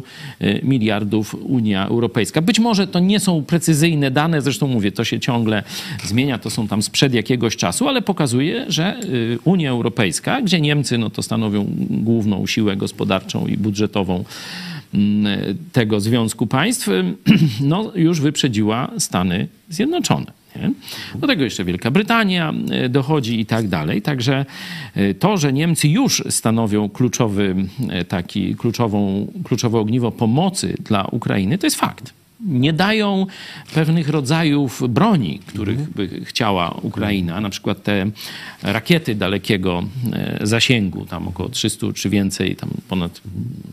y, miliardów Unia Europejska. Być może to nie są precyzyjne dane, zresztą mówię, to się ciągle zmienia, to są tam sprzed jakiegoś czasu, ale pokazuje, że y, Unia Europejska, gdzie Niemcy no to stanowią główną siłę gospodarczą i budżetową tego Związku Państw, no już wyprzedziła Stany Zjednoczone. Do tego jeszcze Wielka Brytania dochodzi i tak dalej. Także y, to, że Niemcy już stanowią kluczowy, y, taki, kluczową, kluczowe ogniwo pomocy dla Ukrainy, to jest fakt. Nie dają pewnych rodzajów broni, których by chciała Ukraina, na przykład te rakiety dalekiego e, zasięgu, tam około 300 czy więcej, tam ponad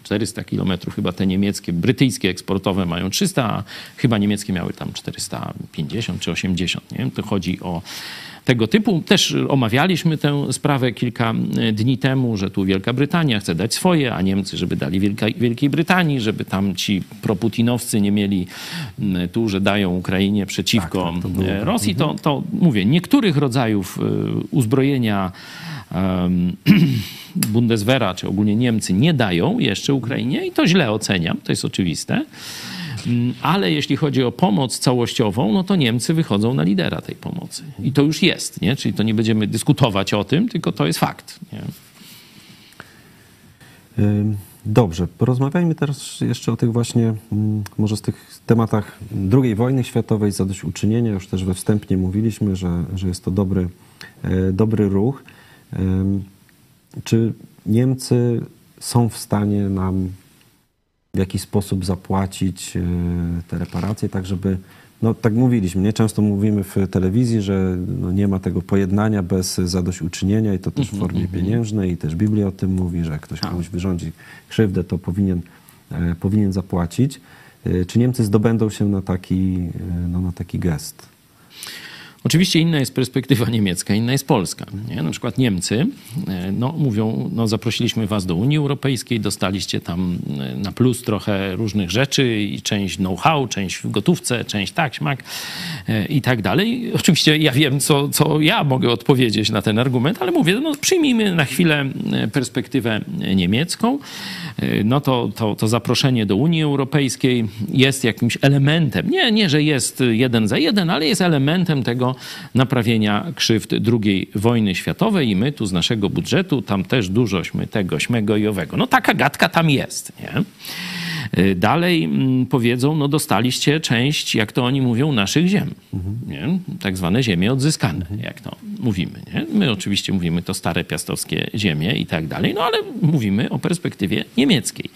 400 kilometrów, chyba te niemieckie, brytyjskie eksportowe mają 300, a chyba niemieckie miały tam 450 czy 80. Nie? To chodzi o tego typu. Też omawialiśmy tę sprawę kilka dni temu, że tu Wielka Brytania chce dać swoje, a Niemcy, żeby dali Wielka, Wielkiej Brytanii, żeby tam ci proputinowcy nie mieli tu, że dają Ukrainie przeciwko Tak, tak, to Rosji. To, to mówię, niektórych rodzajów e, uzbrojenia Bundeswehra, czy ogólnie Niemcy nie dają jeszcze Ukrainie i to źle oceniam, to jest oczywiste. Mm, Ale jeśli chodzi o pomoc całościową, no to Niemcy wychodzą na lidera tej pomocy. I to już jest, nie? Czyli to nie będziemy dyskutować o tym, tylko to jest fakt. Nie? Dobrze, porozmawiajmy teraz jeszcze o tych właśnie, mm, może z tych tematach II wojny światowej, zadośćuczynienia. Już też we wstępnie mówiliśmy, że, że jest to dobry, e, dobry ruch. Czy Niemcy są w stanie nam w jakiś sposób zapłacić e, te reparacje, tak żeby, no tak mówiliśmy, nie często mówimy w telewizji, że no, nie ma tego pojednania bez zadośćuczynienia i to też w formie pieniężnej i też Biblia o tym mówi, że jak ktoś komuś wyrządzi krzywdę, to powinien, e, powinien zapłacić. E, Czy Niemcy zdobędą się na taki, e, no, na taki gest? Oczywiście inna jest perspektywa niemiecka, inna jest polska. Nie? Na przykład Niemcy e, no, mówią, no, zaprosiliśmy was do Unii Europejskiej, dostaliście tam e, na plus trochę różnych rzeczy i część know-how, część w gotówce, część tak, śmak e, i tak dalej. Oczywiście ja wiem, co, co ja mogę odpowiedzieć na ten argument, ale mówię, no, przyjmijmy na chwilę perspektywę niemiecką. No to, to, to zaproszenie do Unii Europejskiej jest jakimś elementem, nie, nie, że jest jeden za jeden, ale jest elementem tego naprawienia krzywd II wojny światowej i my tu z naszego budżetu tam też dużośmy tego, śmego i owego. No taka gadka tam jest, nie? Y, Dalej mm, powiedzą, no dostaliście część, jak to oni mówią, naszych ziem. Nie? Tak zwane ziemie odzyskane, jak to mówimy. Nie? My oczywiście mówimy to stare piastowskie ziemie i tak dalej, no ale mówimy o perspektywie niemieckiej.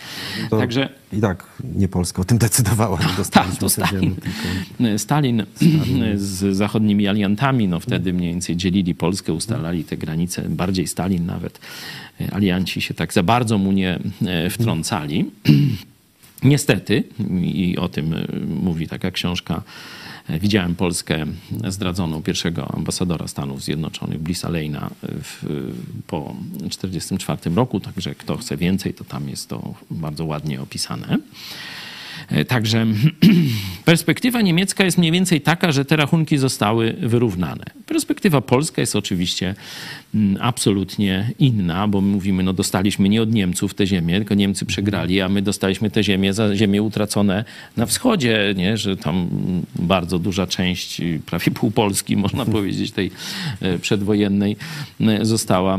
To Także I tak nie Polska o tym decydowała, dostaliśmy tak, to te ziemię, Stalin. Stalin z zachodnimi aliantami, no wtedy mniej więcej dzielili Polskę, ustalali te granice, bardziej Stalin nawet. Alianci się tak za bardzo mu nie e, wtrącali. Niestety, i o tym e, mówi taka książka, e, widziałem Polskę zdradzoną pierwszego ambasadora Stanów Zjednoczonych, Blissa Lejna, w, po 1944 roku, także kto chce więcej, to tam jest to bardzo ładnie opisane. E, Także perspektywa niemiecka jest mniej więcej taka, że te rachunki zostały wyrównane. Perspektywa polska jest oczywiście mm, absolutnie inna, bo my mówimy, no dostaliśmy nie od Niemców te ziemię, tylko Niemcy przegrali, a my dostaliśmy te ziemię za ziemie utracone na wschodzie, nie? że tam bardzo duża część, prawie pół Polski, można powiedzieć, tej e, przedwojennej e, została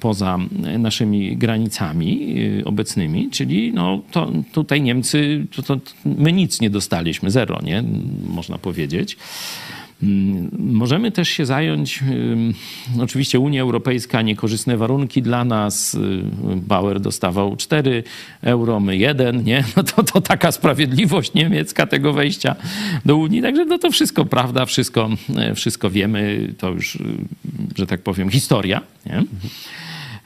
poza naszymi granicami obecnymi, czyli no, to tutaj Niemcy, to, to my nic nie dostaliśmy, zero, nie? Można powiedzieć. Mm, Możemy też się zająć, oczywiście Unia Europejska, niekorzystne warunki dla nas. y, Bauer dostawał 4 euro, my 1, nie? No to, to taka sprawiedliwość niemiecka tego wejścia do Unii. Także no to wszystko prawda, wszystko, e, wszystko wiemy. To już, y, że tak powiem, historia, nie?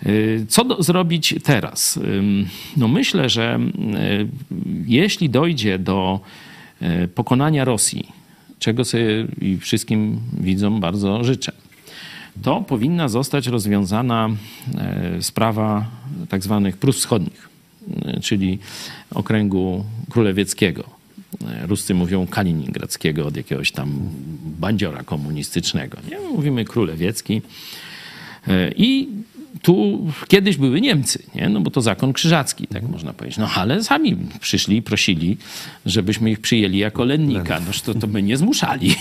Y, Co do, zrobić teraz? No myślę, że y, jeśli dojdzie do y, pokonania Rosji, czego sobie i wszystkim widzom bardzo życzę, to powinna zostać rozwiązana sprawa tak zwanych Prus Wschodnich, czyli okręgu królewieckiego. Ruscy mówią kaliningradzkiego od jakiegoś tam bandziora komunistycznego. Nie? Mówimy królewiecki. I tu kiedyś były Niemcy, nie? no bo to zakon krzyżacki, tak można powiedzieć. No ale sami przyszli i prosili, żebyśmy ich przyjęli jako lennika. No to, to my nie zmuszali.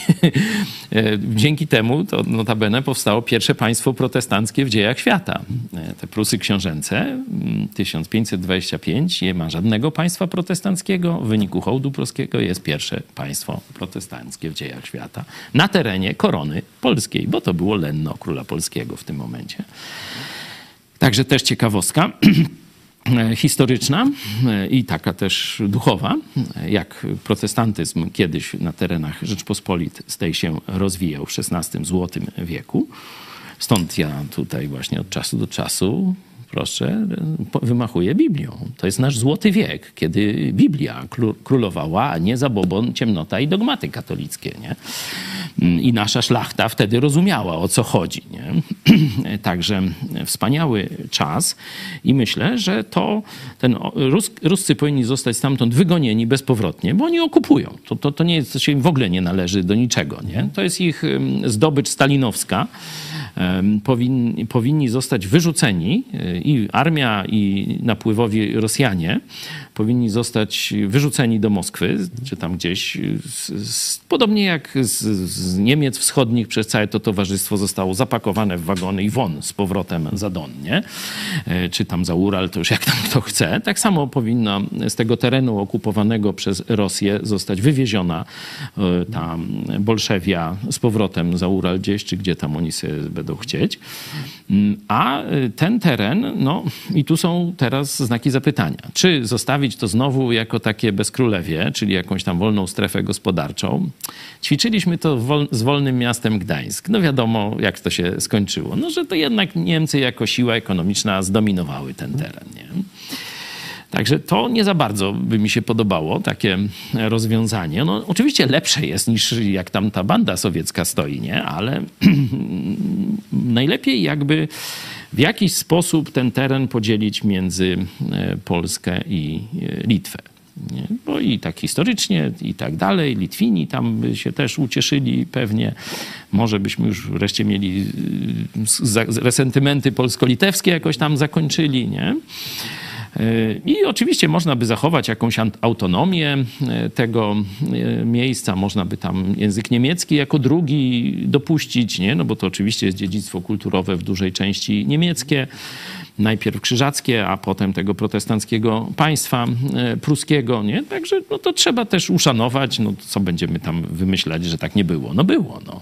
E, Dzięki temu to notabene powstało pierwsze państwo protestanckie w dziejach świata. E, Te Prusy książęce, mm, 1525, nie ma żadnego państwa protestanckiego. W wyniku hołdu pruskiego jest pierwsze państwo protestanckie w dziejach świata na terenie korony polskiej, bo to było lenno króla polskiego w tym momencie. Także też ciekawostka historyczna e, i taka też duchowa, e, jak protestantyzm kiedyś na terenach Rzeczpospolitej się rozwijał w XVI złotym wieku. Stąd ja tutaj właśnie od czasu do czasu proszę, wymachuje Biblią. To jest nasz złoty wiek, kiedy Biblia kró- królowała, a nie zabobon, ciemnota i dogmaty katolickie. Nie? I nasza szlachta wtedy rozumiała, o co chodzi. Nie? Także wspaniały czas i myślę, że to ten Rus, Ruscy powinni zostać stamtąd wygonieni bezpowrotnie, bo oni okupują. To, to, to nie jest, to się im w ogóle nie należy do niczego. Nie? To jest ich zdobycz stalinowska. Powinni, zostać wyrzuceni y, i armia, i napływowi Rosjanie powinni zostać wyrzuceni do Moskwy, czy tam gdzieś. podobnie jak z, z Niemiec wschodnich przez całe to towarzystwo zostało zapakowane w wagony i won z powrotem za Don, nie? E, Czy tam za Ural, to już jak tam kto chce. Tak samo powinna z tego terenu okupowanego przez Rosję zostać wywieziona e, ta Bolszewia z powrotem za Ural gdzieś, czy gdzie tam oni sobie będą chcieć. Mm, A e, ten teren, no i tu są teraz znaki zapytania. Czy zostawić to znowu jako takie bezkrólewie, czyli jakąś tam wolną strefę gospodarczą? Ćwiczyliśmy to wol- z wolnym miastem Gdańsk. No wiadomo, jak to się skończyło. No, że to jednak Niemcy jako siła ekonomiczna zdominowały ten teren. Nie? Także to nie za bardzo by mi się podobało, takie rozwiązanie. No, oczywiście lepsze jest niż jak tam ta banda sowiecka stoi, nie? Ale najlepiej jakby w jakiś sposób ten teren podzielić między e, Polskę i e, Litwę. Nie? Bo i tak historycznie, i tak dalej. Litwini tam by się też ucieszyli pewnie. Może byśmy już wreszcie mieli za- resentymenty polsko-litewskie jakoś tam zakończyli, nie? I oczywiście można by zachować jakąś autonomię y, tego y, miejsca, można by tam język niemiecki jako drugi dopuścić, nie? no bo to oczywiście jest dziedzictwo kulturowe w dużej części niemieckie. Najpierw krzyżackie, a potem tego protestanckiego państwa y, pruskiego, nie? Także no to trzeba też uszanować, no co będziemy tam wymyślać, że tak nie było. No było, no.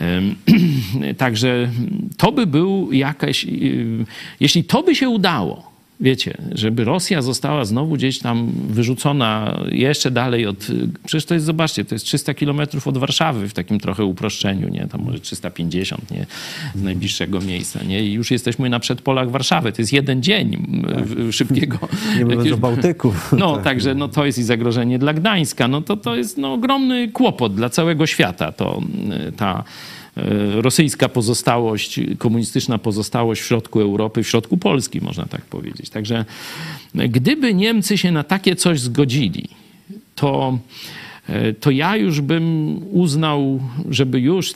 Także to by był jakaś, jeśli to by się udało, wiecie, żeby Rosja została znowu gdzieś tam wyrzucona jeszcze dalej od, przecież to jest, zobaczcie, to jest 300 kilometrów od Warszawy w takim trochę uproszczeniu, nie, tam może 350, nie, z najbliższego miejsca, nie, i już jesteśmy na przedpolach Warszawy, to jest jeden dzień m, szybkiego. Nie mówiąc o Bałtyku. no, Tak. także no, to jest i zagrożenie dla Gdańska. No, to, to jest no, ogromny kłopot dla całego świata. To, ta rosyjska pozostałość, komunistyczna pozostałość w środku Europy, w środku Polski, można tak powiedzieć. Także gdyby Niemcy się na takie coś zgodzili, to to ja już bym uznał, żeby już.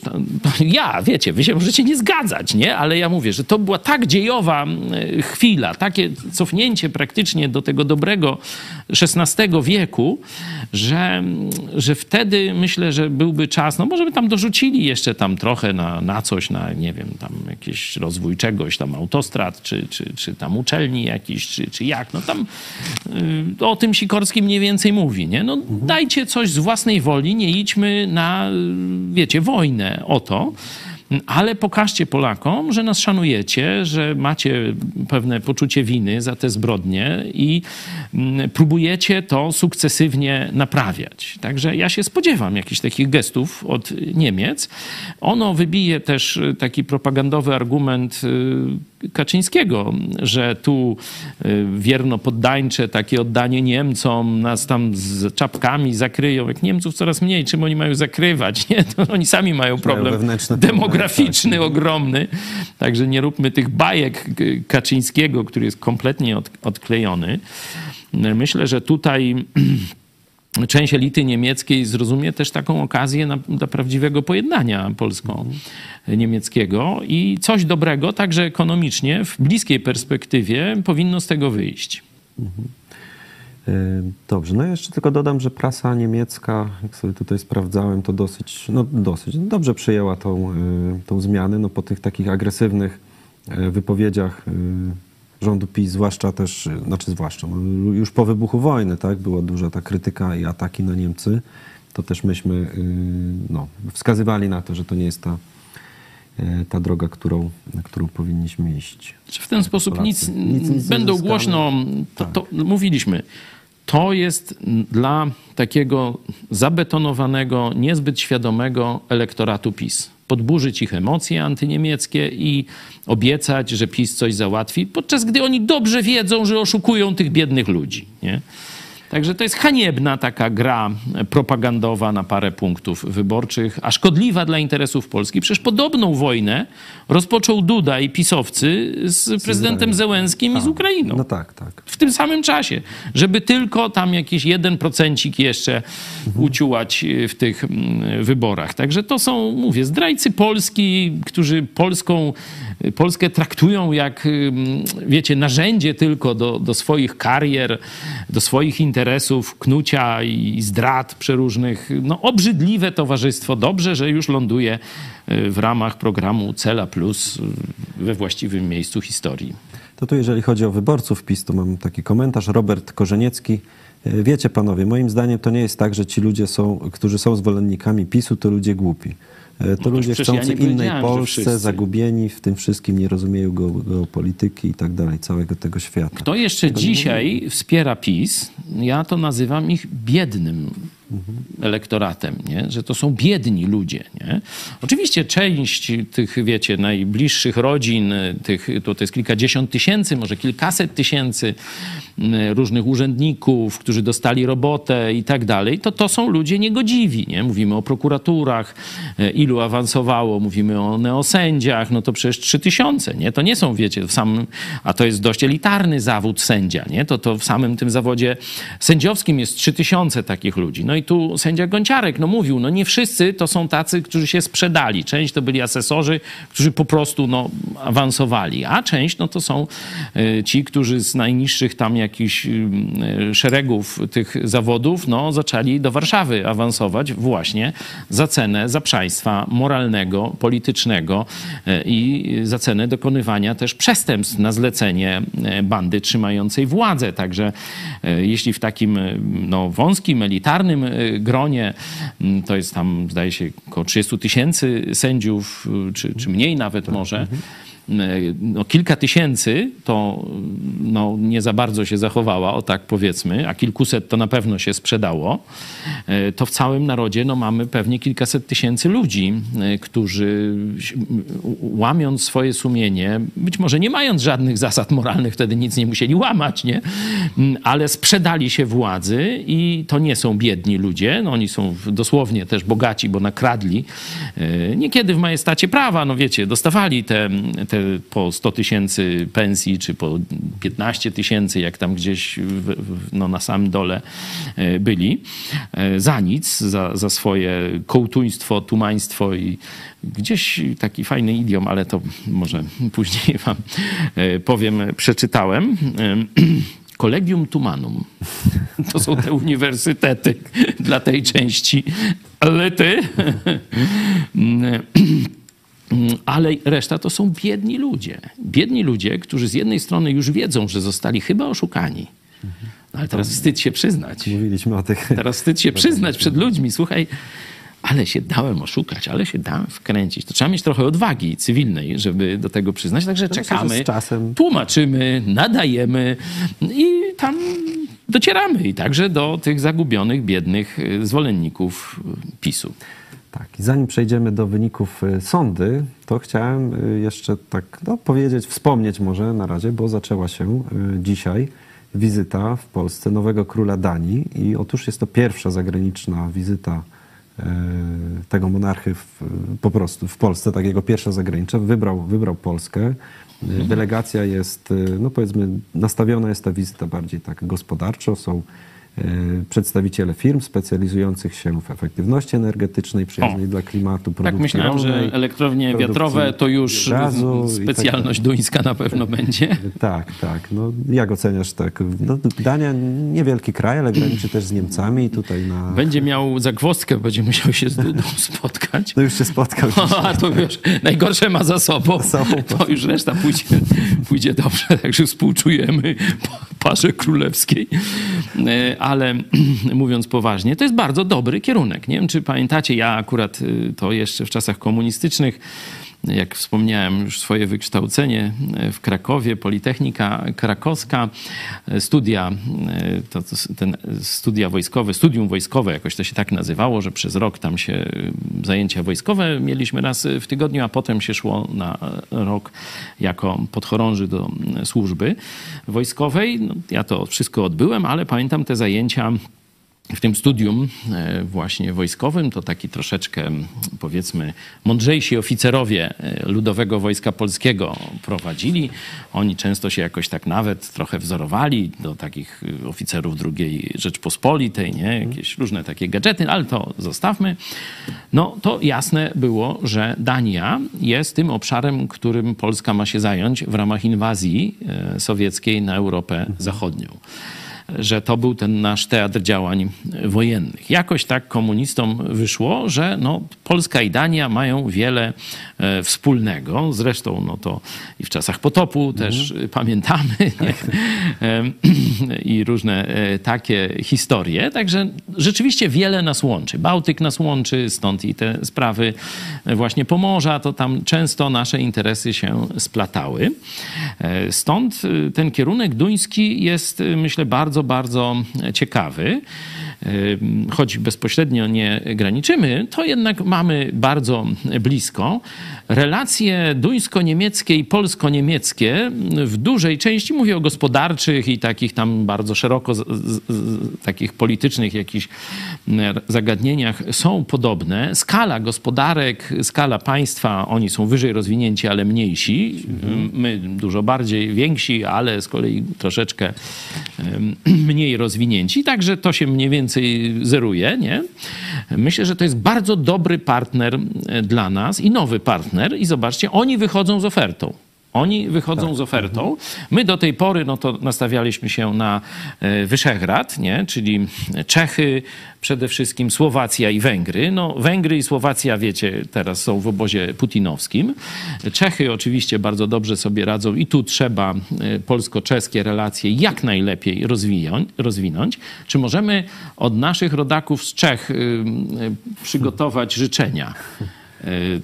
Ja, wiecie, wy się możecie nie zgadzać, nie? Ale ja mówię, że to była tak dziejowa y, chwila, takie cofnięcie praktycznie do tego dobrego XVI wieku, że, że wtedy myślę, że byłby czas, no może by tam dorzucili jeszcze tam trochę na, na coś, na nie wiem, tam jakiś rozwój czegoś, tam autostrad, czy, czy, czy tam uczelni jakiś, czy, czy jak, no tam y, o tym Sikorski mniej więcej mówi, nie? No dajcie coś z własnej woli, nie idźmy na, y, wiecie, wojnę o to, ale pokażcie Polakom, że nas szanujecie, że macie pewne poczucie winy za te zbrodnie i mm, próbujecie to sukcesywnie naprawiać. Także ja się spodziewam jakichś takich gestów od Niemiec. Ono wybije też y, taki propagandowy argument y, Kaczyńskiego, że tu y, wierno poddańcze, takie oddanie Niemcom, nas tam z czapkami zakryją. Jak Niemców coraz mniej, czym oni mają zakrywać? Nie? To oni sami mają problem demograficzny ogromny. Także nie róbmy tych bajek K- Kaczyńskiego, który jest kompletnie od, odklejony. Myślę, że tutaj część elity niemieckiej zrozumie też taką okazję na, do prawdziwego pojednania polsko-niemieckiego i coś dobrego, także ekonomicznie, w bliskiej perspektywie powinno z tego wyjść. Y, Dobrze, no jeszcze tylko dodam, że prasa niemiecka, jak sobie tutaj sprawdzałem, to dosyć, no dosyć dobrze przyjęła tą, y, tą zmianę, no po tych takich agresywnych y, wypowiedziach rządu PiS, zwłaszcza też, znaczy zwłaszcza, no już po wybuchu wojny, tak, była duża ta krytyka i ataki na Niemcy, to też myśmy y, no, wskazywali na to, że to nie jest ta, y, ta droga, którą, na którą powinniśmy iść. Czy w ten sposób Polacy. nic, Nic- nic będą głośno, to, to mówiliśmy, to jest dla takiego zabetonowanego, niezbyt świadomego elektoratu PiS. Podburzyć ich emocje antyniemieckie i obiecać, że PiS coś załatwi, podczas gdy oni dobrze wiedzą, że oszukują tych biednych ludzi. Nie? Także to jest haniebna taka gra propagandowa na parę punktów wyborczych, a szkodliwa dla interesów Polski. Przecież podobną wojnę rozpoczął Duda i pisowcy z prezydentem Zełenskim i z Ukrainą No tak, tak. w tym samym czasie, żeby tylko tam jakiś jeden procencik jeszcze uciułać w tych mm, wyborach. Także to są, mówię, zdrajcy Polski, którzy Polską, Polskę traktują jak, mm, wiecie, narzędzie tylko do, do swoich karier, do swoich interesów, knucia i zdrad przeróżnych. No obrzydliwe towarzystwo. Dobrze, że już ląduje y, w ramach programu Cela Plus y, we właściwym miejscu historii. To tu jeżeli chodzi o wyborców PiS, to mam taki komentarz. Robert Korzeniecki. E, Wiecie panowie, moim zdaniem to nie jest tak, że ci ludzie są, którzy są zwolennikami PiSu, to ludzie głupi. E, To No ludzie ja chcący nie innej Polsce, zagubieni w tym wszystkim, nie rozumieją geopolityki i tak dalej, całego tego świata. Kto jeszcze dzisiaj wspiera PiS, ja to nazywam ich biednym elektoratem, nie? że to są biedni ludzie. Nie? Oczywiście część tych, wiecie, najbliższych rodzin, tych, to, to jest kilkadziesiąt tysięcy, może kilkaset tysięcy różnych urzędników, którzy dostali robotę i tak dalej, to to są ludzie niegodziwi. Nie? Mówimy o prokuraturach, e, ilu awansowało, mówimy o neosędziach, no to przecież trzy tysiące, nie? To nie są, wiecie, w samym, a to jest dość elitarny zawód sędzia, nie? To, to w samym tym zawodzie sędziowskim jest trzy tysiące takich ludzi. No i tu sędzia Gonciarek, no mówił, no nie wszyscy to są tacy, którzy się sprzedali. Część to byli asesorzy, którzy po prostu, no, awansowali, a część, no to są e, ci, którzy z najniższych tam jakichś e, szeregów tych zawodów, no, zaczęli do Warszawy awansować właśnie za cenę zaprzaństwa moralnego, politycznego i za cenę dokonywania też przestępstw na zlecenie bandy trzymającej władzę. Także jeśli w takim no, wąskim, elitarnym e, gronie, m, to jest tam zdaje się około 30 tysięcy sędziów, e, czy, czy mniej nawet może, no, kilka tysięcy to no, nie za bardzo się zachowała, o tak powiedzmy, a kilkuset to na pewno się sprzedało, e, to w całym narodzie no, mamy pewnie kilkaset tysięcy ludzi, e, którzy łamiąc swoje sumienie, być może nie mając żadnych zasad moralnych, wtedy nic nie musieli łamać, nie? Mm, ale sprzedali się władzy i to nie są biedni ludzie, no, oni są dosłownie też bogaci, bo nakradli. E, Niekiedy w majestacie prawa, no wiecie, dostawali te, te po 100 tysięcy pensji, czy po 15 tysięcy, jak tam gdzieś w, no, na samym dole e, byli, e, za nic, za, za swoje kołtuństwo, tumaństwo i gdzieś taki fajny idiom, ale to może później wam e, powiem, przeczytałem. Collegium Tumanum. To są te uniwersytety dla tej części. Ale ty... Ale reszta to są biedni ludzie. Biedni ludzie, którzy z jednej strony już wiedzą, że zostali chyba oszukani. No ale teraz wstyd się przyznać. Mówiliśmy o tych... Teraz wstyd się przyznać przed ludźmi. Słuchaj, ale się dałem oszukać, ale się dałem wkręcić. To trzeba mieć trochę odwagi cywilnej, żeby do tego przyznać. Także czekamy, czasem- tłumaczymy, nadajemy i tam docieramy. I także do tych zagubionych, biednych y, zwolenników y, PiSu. Tak, i zanim przejdziemy do wyników y, sądy, to chciałem y, jeszcze tak no, powiedzieć, wspomnieć może na razie, bo zaczęła się y, dzisiaj wizyta w Polsce nowego króla Danii i otóż jest to pierwsza zagraniczna wizyta tego monarchy w, po prostu w Polsce, tak jego pierwsza zagraniczna. Wybrał, wybrał Polskę. Y, Delegacja jest, no powiedzmy, nastawiona jest ta wizyta bardziej tak gospodarczo. Są przedstawiciele firm specjalizujących się w efektywności energetycznej, przyjaznej O. dla klimatu, Tak produkcji myślałem, że elektrownie wiatrowe to już gazu tak specjalność duńska na pewno będzie. tak, tak. No, jak oceniasz tak? No, Dania niewielki kraj, ale graniczy też z Niemcami i tutaj na... Będzie miał zagwozdkę, będzie musiał się z Dudą spotkać. No już się spotkał. A to wiesz, najgorsze ma za sobą. sobą. To już reszta pójdzie, pójdzie dobrze, także współczujemy parze królewskiej. Ale mówiąc poważnie, to jest bardzo dobry kierunek. Nie wiem, czy pamiętacie, ja akurat y, to jeszcze w czasach komunistycznych jak wspomniałem, już swoje wykształcenie w Krakowie, Politechnika Krakowska, studia, to, to, ten studia wojskowe, studium wojskowe, jakoś to się tak nazywało, że przez rok tam się zajęcia wojskowe mieliśmy raz w tygodniu, a potem się szło na rok jako podchorąży do służby wojskowej. No, ja to wszystko odbyłem, ale pamiętam te zajęcia w tym studium e, właśnie wojskowym to taki troszeczkę, powiedzmy, mądrzejsi oficerowie e, Ludowego Wojska Polskiego prowadzili. Oni często się jakoś tak nawet trochę wzorowali do takich e, oficerów II Rzeczpospolitej, nie? Jakieś różne takie gadżety, ale to zostawmy. No to jasne było, że Dania jest tym obszarem, którym Polska ma się zająć w ramach inwazji sowieckiej na Europę Zachodnią że to był ten nasz teatr działań wojennych. Jakoś tak komunistom wyszło, że no, Polska i Dania mają wiele e, wspólnego. Zresztą no to i w czasach potopu też mhm. pamiętamy e, i różne e, takie historie. Także rzeczywiście wiele nas łączy. Bałtyk nas łączy, stąd i te sprawy właśnie Pomorza, to tam często nasze interesy się splatały. Stąd ten kierunek duński jest, myślę, bardzo bardzo, bardzo ciekawy. Choć bezpośrednio nie graniczymy, to jednak mamy bardzo blisko. Relacje duńsko-niemieckie i polsko-niemieckie w dużej części, mówię o gospodarczych i takich tam bardzo szeroko, z, z, takich politycznych jakichś zagadnieniach, są podobne. Skala gospodarek, skala państwa, oni są wyżej rozwinięci, ale mniejsi. My dużo bardziej więksi, ale z kolei troszeczkę mniej rozwinięci. Także to się mniej więcej zeruje, nie? Myślę, że to jest bardzo dobry partner dla nas i nowy partner. I zobaczcie, oni wychodzą z ofertą. Oni wychodzą tak. z ofertą. My do tej pory no to nastawialiśmy się na e, Wyszehrad, nie? czyli Czechy, przede wszystkim Słowacja i Węgry. No, Węgry i Słowacja, wiecie, teraz są w obozie putinowskim. Czechy oczywiście bardzo dobrze sobie radzą i tu trzeba e, polsko-czeskie relacje jak najlepiej rozwinąć. Czy możemy od naszych rodaków z Czech e, przygotować życzenia?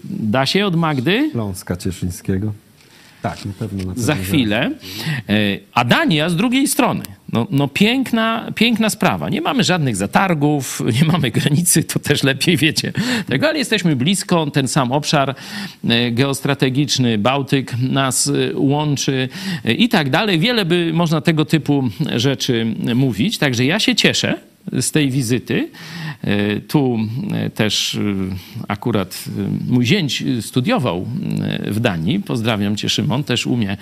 Da się od Magdy? Ląska Cieszyńskiego. Tak, na pewno. Na za chwilę. E, a Dania z drugiej strony. No, no piękna, piękna sprawa. Nie mamy żadnych zatargów, nie mamy granicy, to też lepiej wiecie tego, ale jesteśmy blisko. Ten sam obszar e, geostrategiczny, Bałtyk nas e, łączy i tak dalej. Wiele by można tego typu rzeczy mówić. Także ja się cieszę z tej wizyty. E, tu e, też e, akurat mój zięć studiował w Danii. Pozdrawiam cię, Szymon. Też umie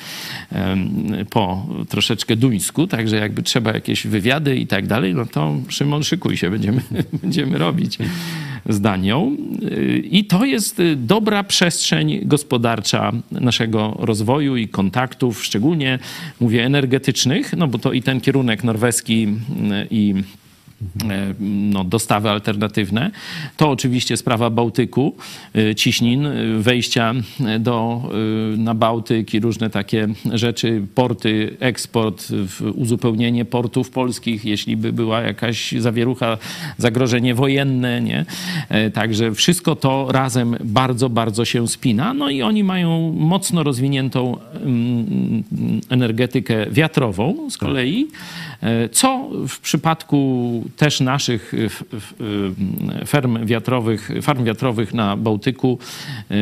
po troszeczkę duńsku, także jakby trzeba jakieś wywiady i tak dalej, no to Szymon, szykuj się, będziemy, będziemy robić z Danią. I to jest dobra przestrzeń gospodarcza naszego rozwoju i kontaktów, szczególnie mówię energetycznych, no bo to i ten kierunek norweski i no, dostawy alternatywne. To oczywiście sprawa Bałtyku, e, ciśnin, e, wejścia do, na Bałtyk i różne takie rzeczy, porty, eksport, uzupełnienie portów polskich, jeśli by była jakaś zawierucha, zagrożenie wojenne, nie? Także wszystko to razem bardzo, bardzo się spina. No i oni mają mocno rozwiniętą mm, energetykę wiatrową z kolei, co w przypadku też naszych y, y, ferm wiatrowych, farm wiatrowych na Bałtyku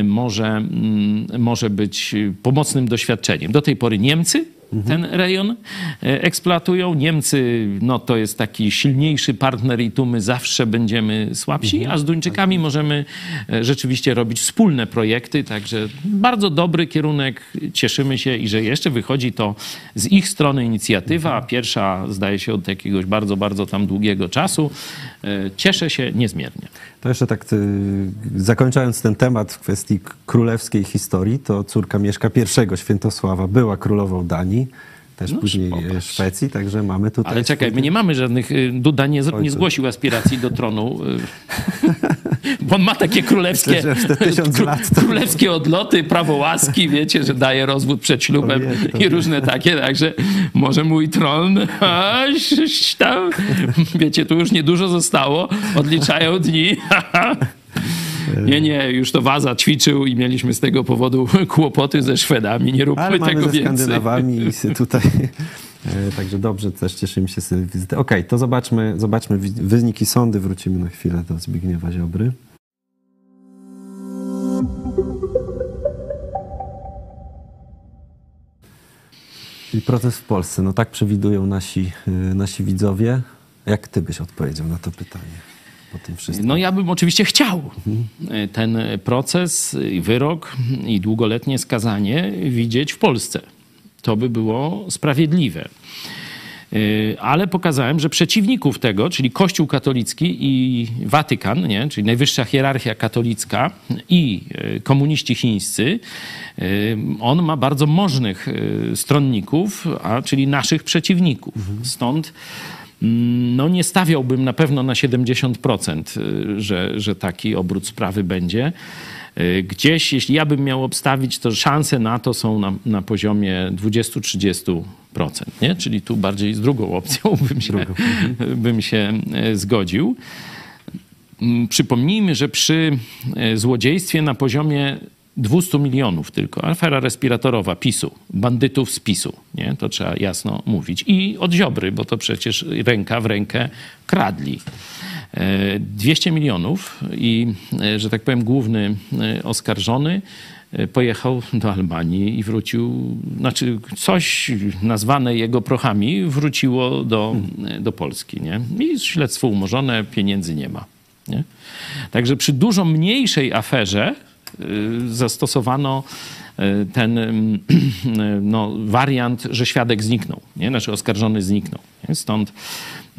może, mm, może być pomocnym doświadczeniem. Do tej pory Niemcy ten rejon e, eksploatują. Niemcy, no to jest taki silniejszy partner i tu my zawsze będziemy słabsi, mhm. a z Duńczykami możemy e, rzeczywiście robić wspólne projekty, także bardzo dobry kierunek. Cieszymy się i że jeszcze wychodzi to z ich strony inicjatywa, mhm. pierwsza zdaje się od jakiegoś bardzo, bardzo tam długiego czasu. E, cieszę się niezmiernie. Jeszcze tak y, zakończając ten temat w kwestii królewskiej historii, to córka Mieszka I, Świętosława, była królową Danii też no, później popatrz. Szwecji, także mamy tutaj... Ale czekaj, my nie mamy żadnych... Y, Duda nie, nie zgłosił aspiracji do tronu, y, bo on ma takie królewskie, królewskie odloty, prawo łaski, wiecie, że daje rozwód przed ślubem i różne takie, także może mój tron tam, wiecie, tu już niedużo zostało, odliczają dni, Nie, nie, już to Waza ćwiczył i mieliśmy z tego powodu kłopoty ze Szwedami. Nie róbmy Ale mamy tego ze więcej. Skandynawami i tutaj. e, Także dobrze, też cieszymy się z tej wizyty. Okej, to zobaczmy, zobaczmy wyniki sądy. Wrócimy na chwilę do Zbigniewa Ziobry. Czyli proces w Polsce. No tak przewidują nasi, y, nasi widzowie. Jak ty byś odpowiedział na to pytanie po tym wszystkim? No ja bym oczywiście chciał ten proces, wyrok i długoletnie skazanie widzieć w Polsce. To by było sprawiedliwe. Yy, Ale pokazałem, że przeciwników tego, czyli Kościół katolicki i Watykan, nie? czyli najwyższa hierarchia katolicka i yy, komuniści chińscy, on ma bardzo możnych stronników, a czyli naszych przeciwników. Stąd mm, no nie stawiałbym na pewno na 70%, y, że, że taki obrót sprawy będzie. Y, Gdzieś, jeśli ja bym miał obstawić, to szanse na to są na, na poziomie 20-30%. Nie? Czyli tu bardziej z drugą opcją bym się, bym się zgodził. Mm, Przypomnijmy, że przy e, złodziejstwie na poziomie 200 milionów tylko, afera respiratorowa PiSu, bandytów z PiSu, nie? to trzeba jasno mówić. I od Ziobry, bo to przecież ręka w rękę kradli. E, 200 milionów i, e, że tak powiem, główny e, oskarżony e, pojechał do Albanii i wrócił, znaczy coś nazwane jego prochami wróciło do, do Polski. Nie? I śledztwo umorzone, pieniędzy nie ma. Nie? Także przy dużo mniejszej aferze zastosowano y, ten ym, no, wariant, że świadek zniknął, nie? znaczy oskarżony zniknął. Nie? Stąd,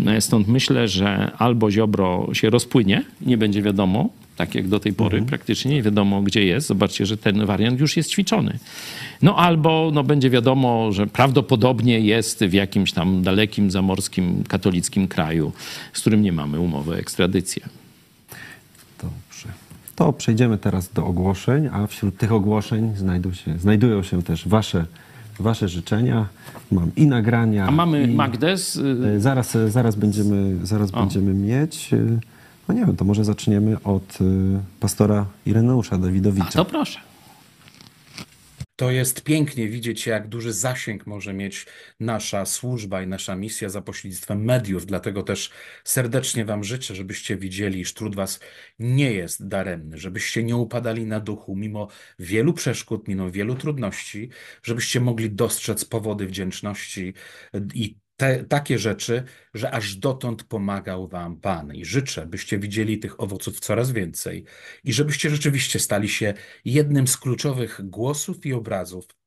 y, stąd myślę, że albo Ziobro się rozpłynie, nie będzie wiadomo, tak jak do tej pory praktycznie nie wiadomo, gdzie jest. Zobaczcie, że ten wariant już jest ćwiczony. No albo no, będzie wiadomo, że prawdopodobnie jest w jakimś tam dalekim, zamorskim, katolickim kraju, z którym nie mamy umowy o ekstradycję. To przejdziemy teraz do ogłoszeń, a wśród tych ogłoszeń się, znajdują się też wasze, wasze życzenia. Mam i nagrania. A mamy i, Magdę z... e, Zaraz, e, zaraz, będziemy, zaraz będziemy mieć. e, No nie wiem, to może zaczniemy od pastora Ireneusza A Dawidowicza. to proszę. To jest pięknie widzieć, jak duży zasięg może mieć nasza służba i nasza misja za pośrednictwem mediów. Dlatego też serdecznie Wam życzę, żebyście widzieli, iż trud Was nie jest daremny, żebyście nie upadali na duchu mimo wielu przeszkód, mimo wielu trudności, żebyście mogli dostrzec powody wdzięczności i te, takie rzeczy, że aż dotąd pomagał Wam Pan. I życzę, byście widzieli tych owoców coraz więcej i żebyście rzeczywiście stali się jednym z kluczowych głosów i obrazów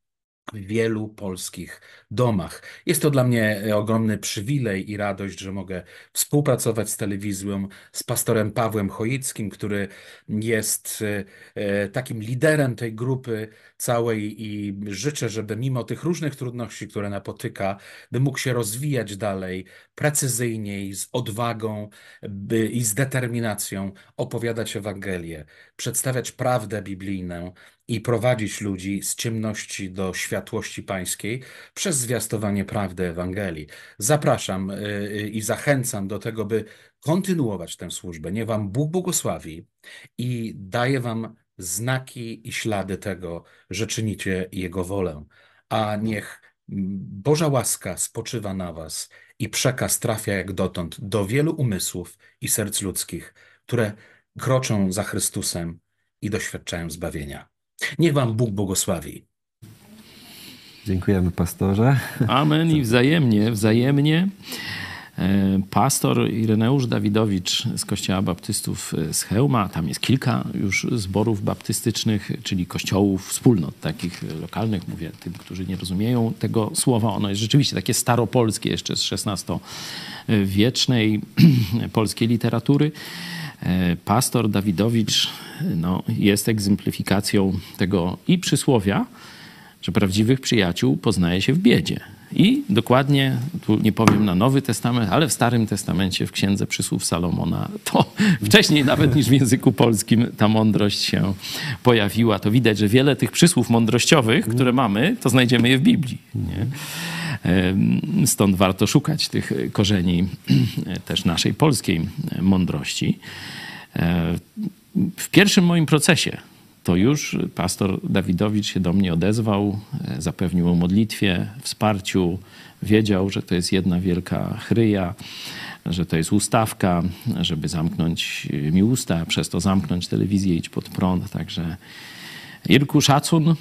w wielu polskich domach. Jest to dla mnie ogromny przywilej i radość, że mogę współpracować z telewizją, z pastorem Pawłem Chojickim, który jest e, e, takim liderem tej grupy całej i życzę, żeby mimo tych różnych trudności, które napotyka, by mógł się rozwijać dalej precyzyjniej, z odwagą i z determinacją opowiadać Ewangelię, przedstawiać prawdę biblijną i prowadzić ludzi z ciemności do światłości pańskiej przez zwiastowanie prawdy Ewangelii. Zapraszam y, y, i zachęcam do tego, by kontynuować tę służbę. Niech Wam Bóg błogosławi i daje Wam znaki i ślady tego, że czynicie Jego wolę. A niech Boża łaska spoczywa na Was i przekaz trafia jak dotąd do wielu umysłów i serc ludzkich, które kroczą za Chrystusem i doświadczają zbawienia. Niech Wam Bóg błogosławi. Dziękujemy, pastorze. Amen i wzajemnie, wzajemnie. E, Pastor Ireneusz Dawidowicz z Kościoła Baptystów z Chełma, tam jest kilka już zborów baptystycznych, czyli kościołów, wspólnot takich lokalnych, mówię tym, którzy nie rozumieją tego słowa. Ono jest rzeczywiście takie staropolskie jeszcze z XVI-wiecznej polskiej literatury. E, Pastor Dawidowicz no, jest egzemplifikacją tego i przysłowia, że prawdziwych przyjaciół poznaje się w biedzie. I dokładnie, tu nie powiem na Nowy Testament, ale w Starym Testamencie, w Księdze Przysłów Salomona, to wcześniej nawet niż w języku polskim ta mądrość się pojawiła. To widać, że wiele tych przysłów mądrościowych, które mamy, to znajdziemy je w Biblii. Nie? Stąd warto szukać tych korzeni też naszej polskiej mądrości. E, w pierwszym moim procesie to już pastor Dawidowicz się do mnie odezwał, e, zapewnił o modlitwie, wsparciu, wiedział, że to jest jedna wielka chryja, że to jest ustawka, żeby zamknąć mi usta, przez to zamknąć telewizję, idź pod prąd. Także Irku Szacun, e,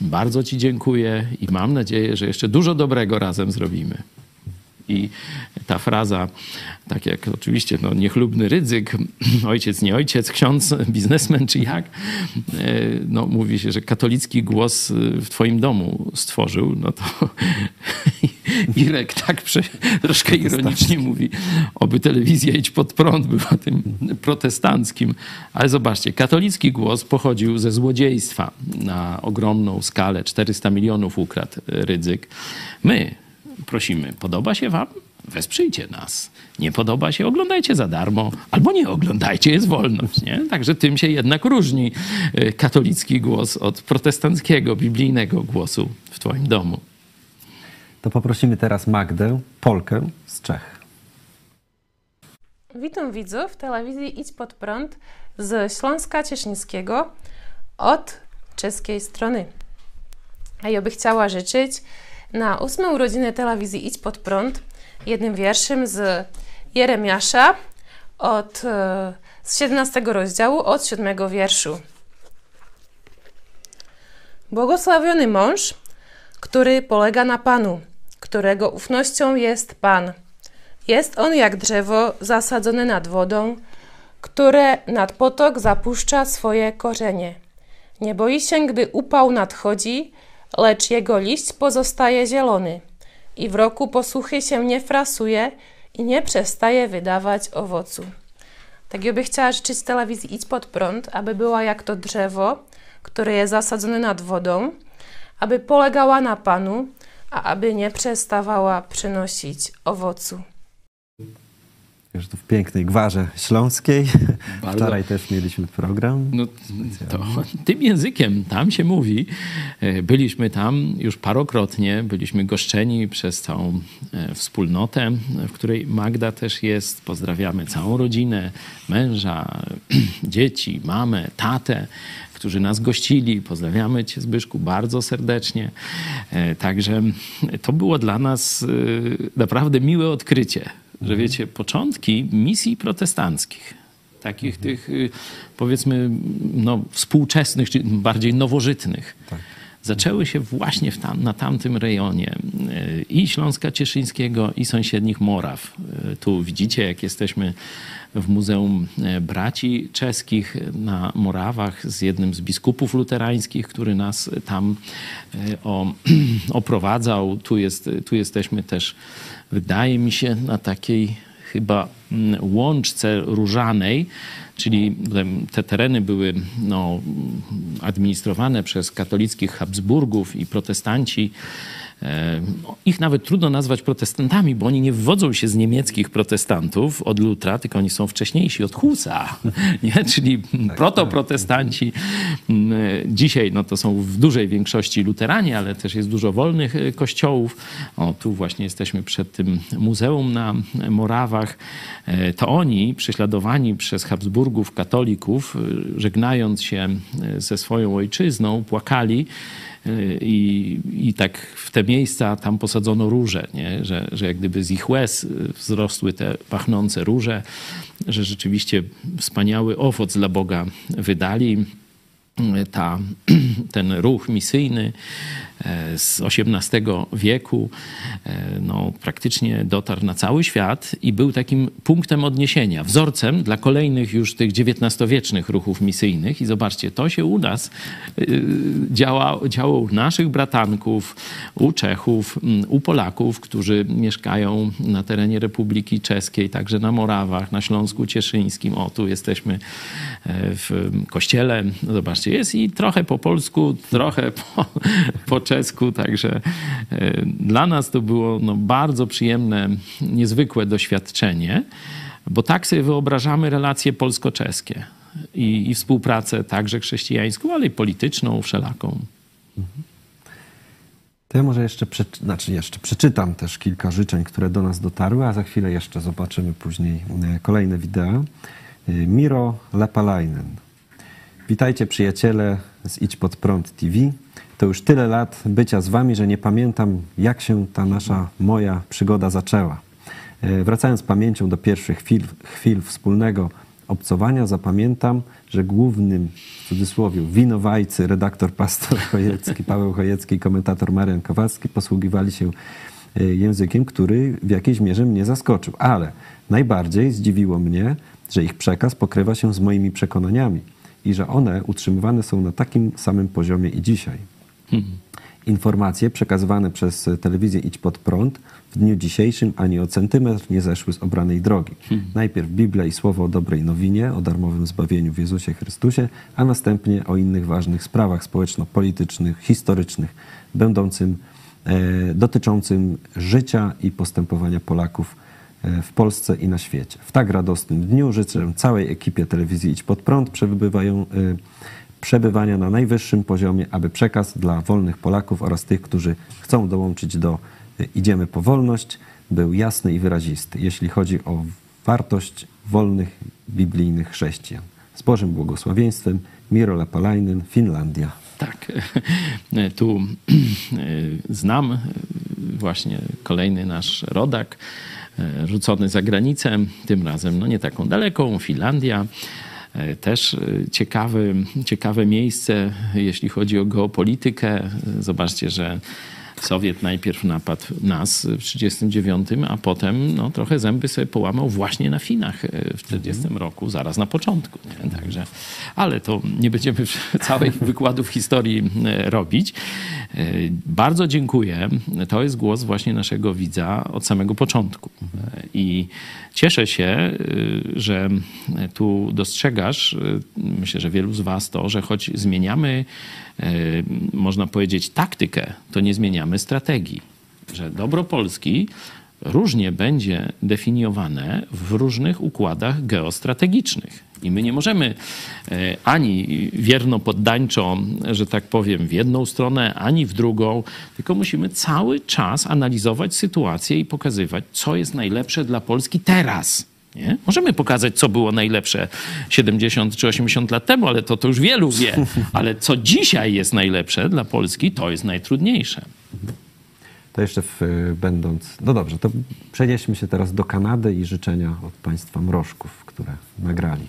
bardzo Ci dziękuję i mam nadzieję, że jeszcze dużo dobrego razem zrobimy. I ta fraza, tak jak oczywiście no, niechlubny ryzyk, ojciec, nie ojciec, ksiądz, biznesmen czy jak, e, no, mówi się, że katolicki głos w twoim domu stworzył, no to Irek tak prze, troszkę ironicznie mówi, oby telewizja idź pod prąd była tym protestanckim. Ale zobaczcie, katolicki głos pochodził ze złodziejstwa na ogromną skalę, 400 milionów ukradł ryzyk. My, prosimy, podoba się wam? Wesprzyjcie nas. Nie podoba się, oglądajcie za darmo, albo nie oglądajcie, jest wolność. Nie? Także tym się jednak różni y, katolicki głos od protestanckiego, biblijnego głosu w Twoim domu. To poprosimy teraz Magdę, Polkę z Czech. Witam widzów telewizji Idź Pod Prąd z Śląska Cieszyńskiego od czeskiej strony. A ja by chciała życzyć na ósme urodziny telewizji Idź Pod Prąd jednym wierszem z Jeremiasza od, z 17 rozdziału, od 7 wierszu. Błogosławiony mąż, który polega na Panu, którego ufnością jest Pan. Jest on jak drzewo zasadzone nad wodą, które nad potok zapuszcza swoje korzenie. Nie boi się, gdy upał nadchodzi, lecz jego liść pozostaje zielony i w roku posłuchy się nie frasuje i nie przestaje wydawać owocu. Tak ja by chciała życzyć telewizji Idź Pod Prąd, aby była jak to drzewo, które jest zasadzone nad wodą, aby polegała na Panu, a aby nie przestawała przynosić owocu. Już tu w pięknej Gwarze Śląskiej. Bardzo. Wczoraj też mieliśmy program. No, to tym językiem tam się mówi. E, Byliśmy tam już parokrotnie, byliśmy goszczeni przez całą e, wspólnotę, w której Magda też jest. Pozdrawiamy całą rodzinę, męża, dzieci, mamę, tatę, którzy nas gościli. Pozdrawiamy Cię, Zbyszku, bardzo serdecznie. E, Także to było dla nas naprawdę miłe odkrycie, że wiecie, początki misji protestanckich, takich tych y, powiedzmy no, współczesnych, czy bardziej nowożytnych, zaczęły się właśnie tam, na tamtym rejonie y, i Śląska Cieszyńskiego, i sąsiednich Moraw. Y, Tu widzicie, jak jesteśmy w Muzeum e, Braci Czeskich na Morawach z jednym z biskupów luterańskich, który nas tam e, o, oprowadzał. Tu, jest, tu jesteśmy też, wydaje mi się, na takiej chyba mm, łączce różanej, czyli te tereny były no, administrowane przez katolickich Habsburgów i protestanci. E, Ich nawet trudno nazwać protestantami, bo oni nie wywodzą się z niemieckich protestantów od Lutra, tylko oni są wcześniejsi od Husa, nie? czyli protoprotestanci. Mm, Dzisiaj no, to są w dużej większości luteranie, ale też jest dużo wolnych e, kościołów. O, tu właśnie jesteśmy przed tym muzeum na Morawach. E, To oni, prześladowani przez Habsburgów, katolików, e, żegnając się e, ze swoją ojczyzną, płakali i, i tak w te miejsca tam posadzono róże, nie? Że, że jak gdyby z ich łez wzrosły te pachnące róże, że rzeczywiście wspaniały owoc dla Boga wydali. Ta, ten ruch misyjny z XVIII wieku e, no, praktycznie dotarł na cały świat i był takim punktem odniesienia, wzorcem dla kolejnych już tych XIX-wiecznych ruchów misyjnych. I zobaczcie, to się u nas y, działa, działo u naszych bratanków, u Czechów, u Polaków, którzy mieszkają na terenie Republiki Czeskiej, także na Morawach, na Śląsku Cieszyńskim. O, tu jesteśmy e, w kościele. Zobaczcie, jest i trochę po polsku, trochę po, po czesku, także e, dla nas to było no, bardzo przyjemne, niezwykłe doświadczenie, bo tak sobie wyobrażamy relacje polsko-czeskie i, i współpracę także chrześcijańską, ale i polityczną, wszelaką. To ja może jeszcze, przeczy- znaczy jeszcze przeczytam też kilka życzeń, które do nas dotarły, a za chwilę jeszcze zobaczymy później e, kolejne wideo. y, Miro Lepalainen. Witajcie przyjaciele z Idź Pod Prąd TV. To już tyle lat bycia z wami, że nie pamiętam jak się ta nasza, moja przygoda zaczęła. Y, Wracając pamięcią do pierwszych chwil, chwil wspólnego obcowania, zapamiętam, że głównym, w cudzysłowie, winowajcy, redaktor pastor Chojecki, Paweł Chojecki i komentator Marian Kowalski posługiwali się y, językiem, który w jakiejś mierze mnie zaskoczył. Ale najbardziej zdziwiło mnie, że ich przekaz pokrywa się z moimi przekonaniami i że one utrzymywane są na takim samym poziomie i dzisiaj. Informacje przekazywane przez telewizję Idź Pod Prąd w dniu dzisiejszym ani o centymetr nie zeszły z obranej drogi. Najpierw Biblia i słowo o dobrej nowinie, o darmowym zbawieniu w Jezusie Chrystusie, a następnie o innych ważnych sprawach społeczno-politycznych, historycznych, będącym, e, dotyczącym życia i postępowania Polaków e, w Polsce i na świecie. W tak radosnym dniu życzę całej ekipie telewizji Idź Pod Prąd przebywają, e, przebywania na najwyższym poziomie, aby przekaz dla wolnych Polaków oraz tych, którzy chcą dołączyć do e, Idziemy po wolność, był jasny i wyrazisty, jeśli chodzi o wartość wolnych biblijnych chrześcijan. Z Bożym błogosławieństwem Miro Lepalainen, Finlandia. Tak, tu znam właśnie kolejny nasz rodak, e, rzucony za granicę, tym razem no nie taką daleką, Finlandia. E, Też e, ciekawy, ciekawe miejsce, jeśli chodzi o geopolitykę. Zobaczcie, że Sowiet najpierw napadł nas w 1939, a potem no, trochę zęby sobie połamał właśnie na Finach e, w 1940 roku, zaraz na początku. Nie? Także, ale to nie będziemy całych wykładów historii e, robić. E, Bardzo dziękuję. To jest głos właśnie naszego widza od samego początku. I cieszę się, że tu dostrzegasz, myślę, że wielu z Was to, że choć zmieniamy, można powiedzieć, taktykę, to nie zmieniamy strategii. Że dobro Polski różnie będzie definiowane w różnych układach geostrategicznych. I my nie możemy e, ani wierno poddańczo, że tak powiem, w jedną stronę, ani w drugą, tylko musimy cały czas analizować sytuację i pokazywać, co jest najlepsze dla Polski teraz. Nie? Możemy pokazać, co było najlepsze 70 czy 80 lat temu, ale to, to już wielu wie. Ale co dzisiaj jest najlepsze dla Polski, to jest najtrudniejsze. To jeszcze w, będąc. No dobrze, to przenieśmy się teraz do Kanady i życzenia od Państwa mrożków, które nagrali.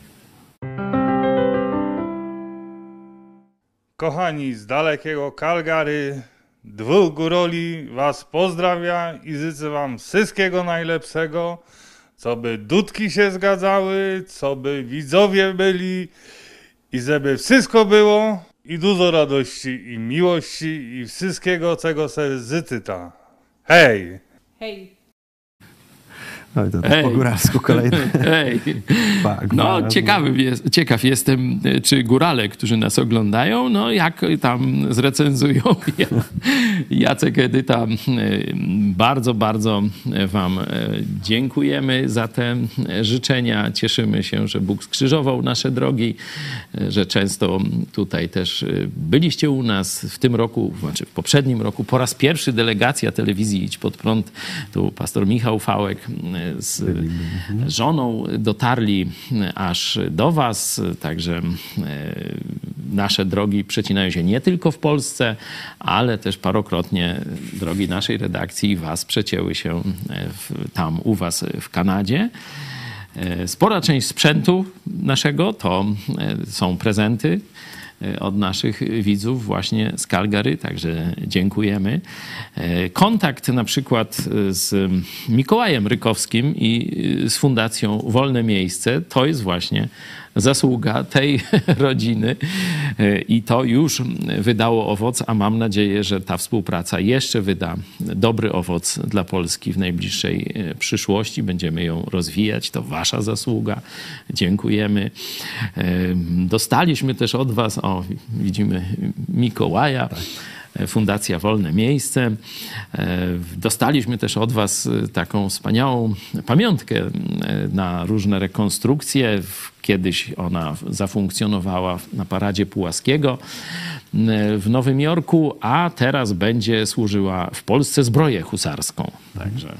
Kochani z dalekiego Calgary, dwóch góroli was pozdrawia i życzę wam wszystkiego najlepszego, co by dudki się zgadzały, co by widzowie byli i żeby wszystko było i dużo radości i miłości i wszystkiego, czego se życzyta. Hej! Hej. Oj, to, to Ej. po góralsku kolejny. Ej. No, ciekawy jest, ciekaw jestem, czy górale, którzy nas oglądają, no jak tam zrecenzują. Ja- Jacek Edyta, e, bardzo, bardzo Wam e, dziękujemy za te życzenia. Cieszymy się, że Bóg skrzyżował nasze drogi, e, że często tutaj też e, byliście u nas w tym roku, znaczy w poprzednim roku, po raz pierwszy delegacja telewizji Idź Pod Prąd, tu pastor Michał Fałek e, z żoną dotarli aż do Was, także e, nasze drogi przecinają się nie tylko w Polsce, ale też parokrotnie drogi naszej redakcji i Was przecięły się e, w, tam u Was w Kanadzie. E, Spora część sprzętu naszego to są prezenty od naszych widzów właśnie z Calgary, także dziękujemy. E, Kontakt na przykład e, z Mikołajem Rykowskim i z Fundacją Wolne Miejsce to jest właśnie zasługa tej rodziny E, i to już wydało owoc, a mam nadzieję, że ta współpraca jeszcze wyda dobry owoc dla Polski w najbliższej e, przyszłości. Będziemy ją rozwijać, to wasza zasługa. Dziękujemy. E, Dostaliśmy też od was, o widzimy Mikołaja. Fundacja Wolne Miejsce. E, Dostaliśmy też od Was e, taką wspaniałą pamiątkę e, na różne rekonstrukcje. Kiedyś ona zafunkcjonowała na paradzie Pułaskiego w Nowym Jorku, a teraz będzie służyła w Polsce zbroję husarską. Także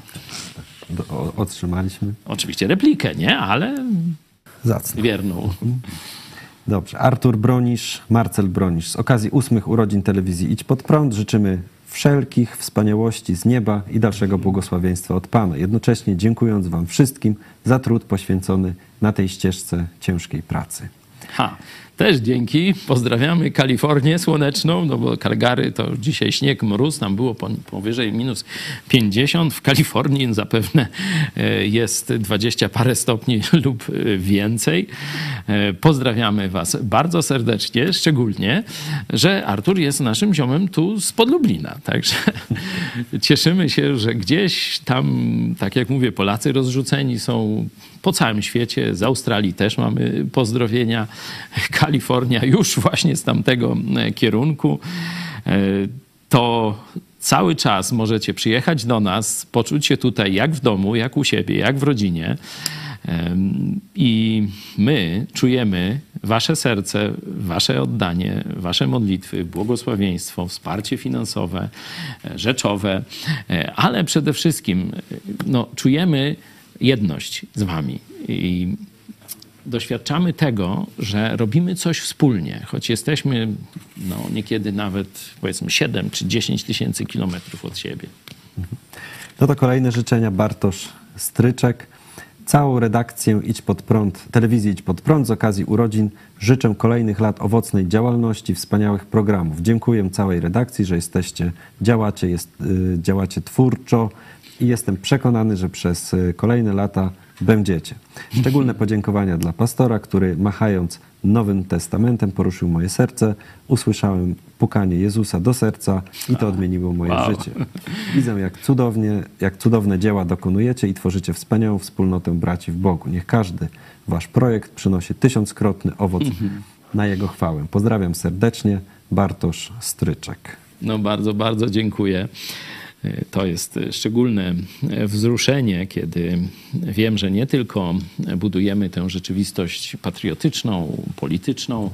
otrzymaliśmy. oczywiście replikę, nie? Ale Zacne. wierną. Dobrze. Artur Bronisz, Marcel Bronisz. Z okazji ósmych urodzin telewizji Idź Pod Prąd życzymy wszelkich wspaniałości z nieba i dalszego błogosławieństwa od Pana. Jednocześnie dziękując Wam wszystkim za trud poświęcony na tej ścieżce ciężkiej pracy. Ha, też dzięki. Pozdrawiamy Kalifornię słoneczną, no bo Calgary to dzisiaj śnieg, mróz, tam było powyżej minus 50. W Kalifornii zapewne e, jest 20 parę stopni lub e, więcej. E, pozdrawiamy Was bardzo serdecznie, szczególnie, że Artur jest naszym ziomem tu z Podlublina. Także cieszymy się, że gdzieś tam, tak jak mówię, Polacy rozrzuceni są po całym świecie. Z Australii też mamy pozdrowienia. Kalifornia już właśnie z tamtego e, kierunku. E, to cały czas możecie przyjechać do nas, poczuć się tutaj jak w domu, jak u siebie, jak w rodzinie. I my czujemy Wasze serce, Wasze oddanie, Wasze modlitwy, błogosławieństwo, wsparcie finansowe, e, rzeczowe, ale przede wszystkim no, czujemy jedność z Wami. I doświadczamy tego, że robimy coś wspólnie, choć jesteśmy no, niekiedy nawet powiedzmy 7 czy 10 tysięcy kilometrów od siebie. No to kolejne życzenia Bartosz Stryczek. Całą redakcję Idź Pod Prąd, telewizji Idź Pod Prąd z okazji urodzin życzę kolejnych lat owocnej działalności, wspaniałych programów. Dziękuję całej redakcji, że jesteście, działacie, jest, y, działacie twórczo i jestem przekonany, że przez y, kolejne lata będziecie. Szczególne podziękowania dla pastora, który machając Nowym Testamentem poruszył moje serce. Usłyszałem pukanie Jezusa do serca i to odmieniło moje wow. życie. Widzę, jak cudownie, jak cudowne dzieła dokonujecie i tworzycie wspaniałą wspólnotę braci w Bogu. Niech każdy wasz projekt przynosi tysiąckrotny owoc na Jego chwałę. Pozdrawiam serdecznie. Bartosz Stryczek. No bardzo, bardzo dziękuję. To jest szczególne wzruszenie, kiedy wiem, że nie tylko budujemy tę rzeczywistość patriotyczną, polityczną,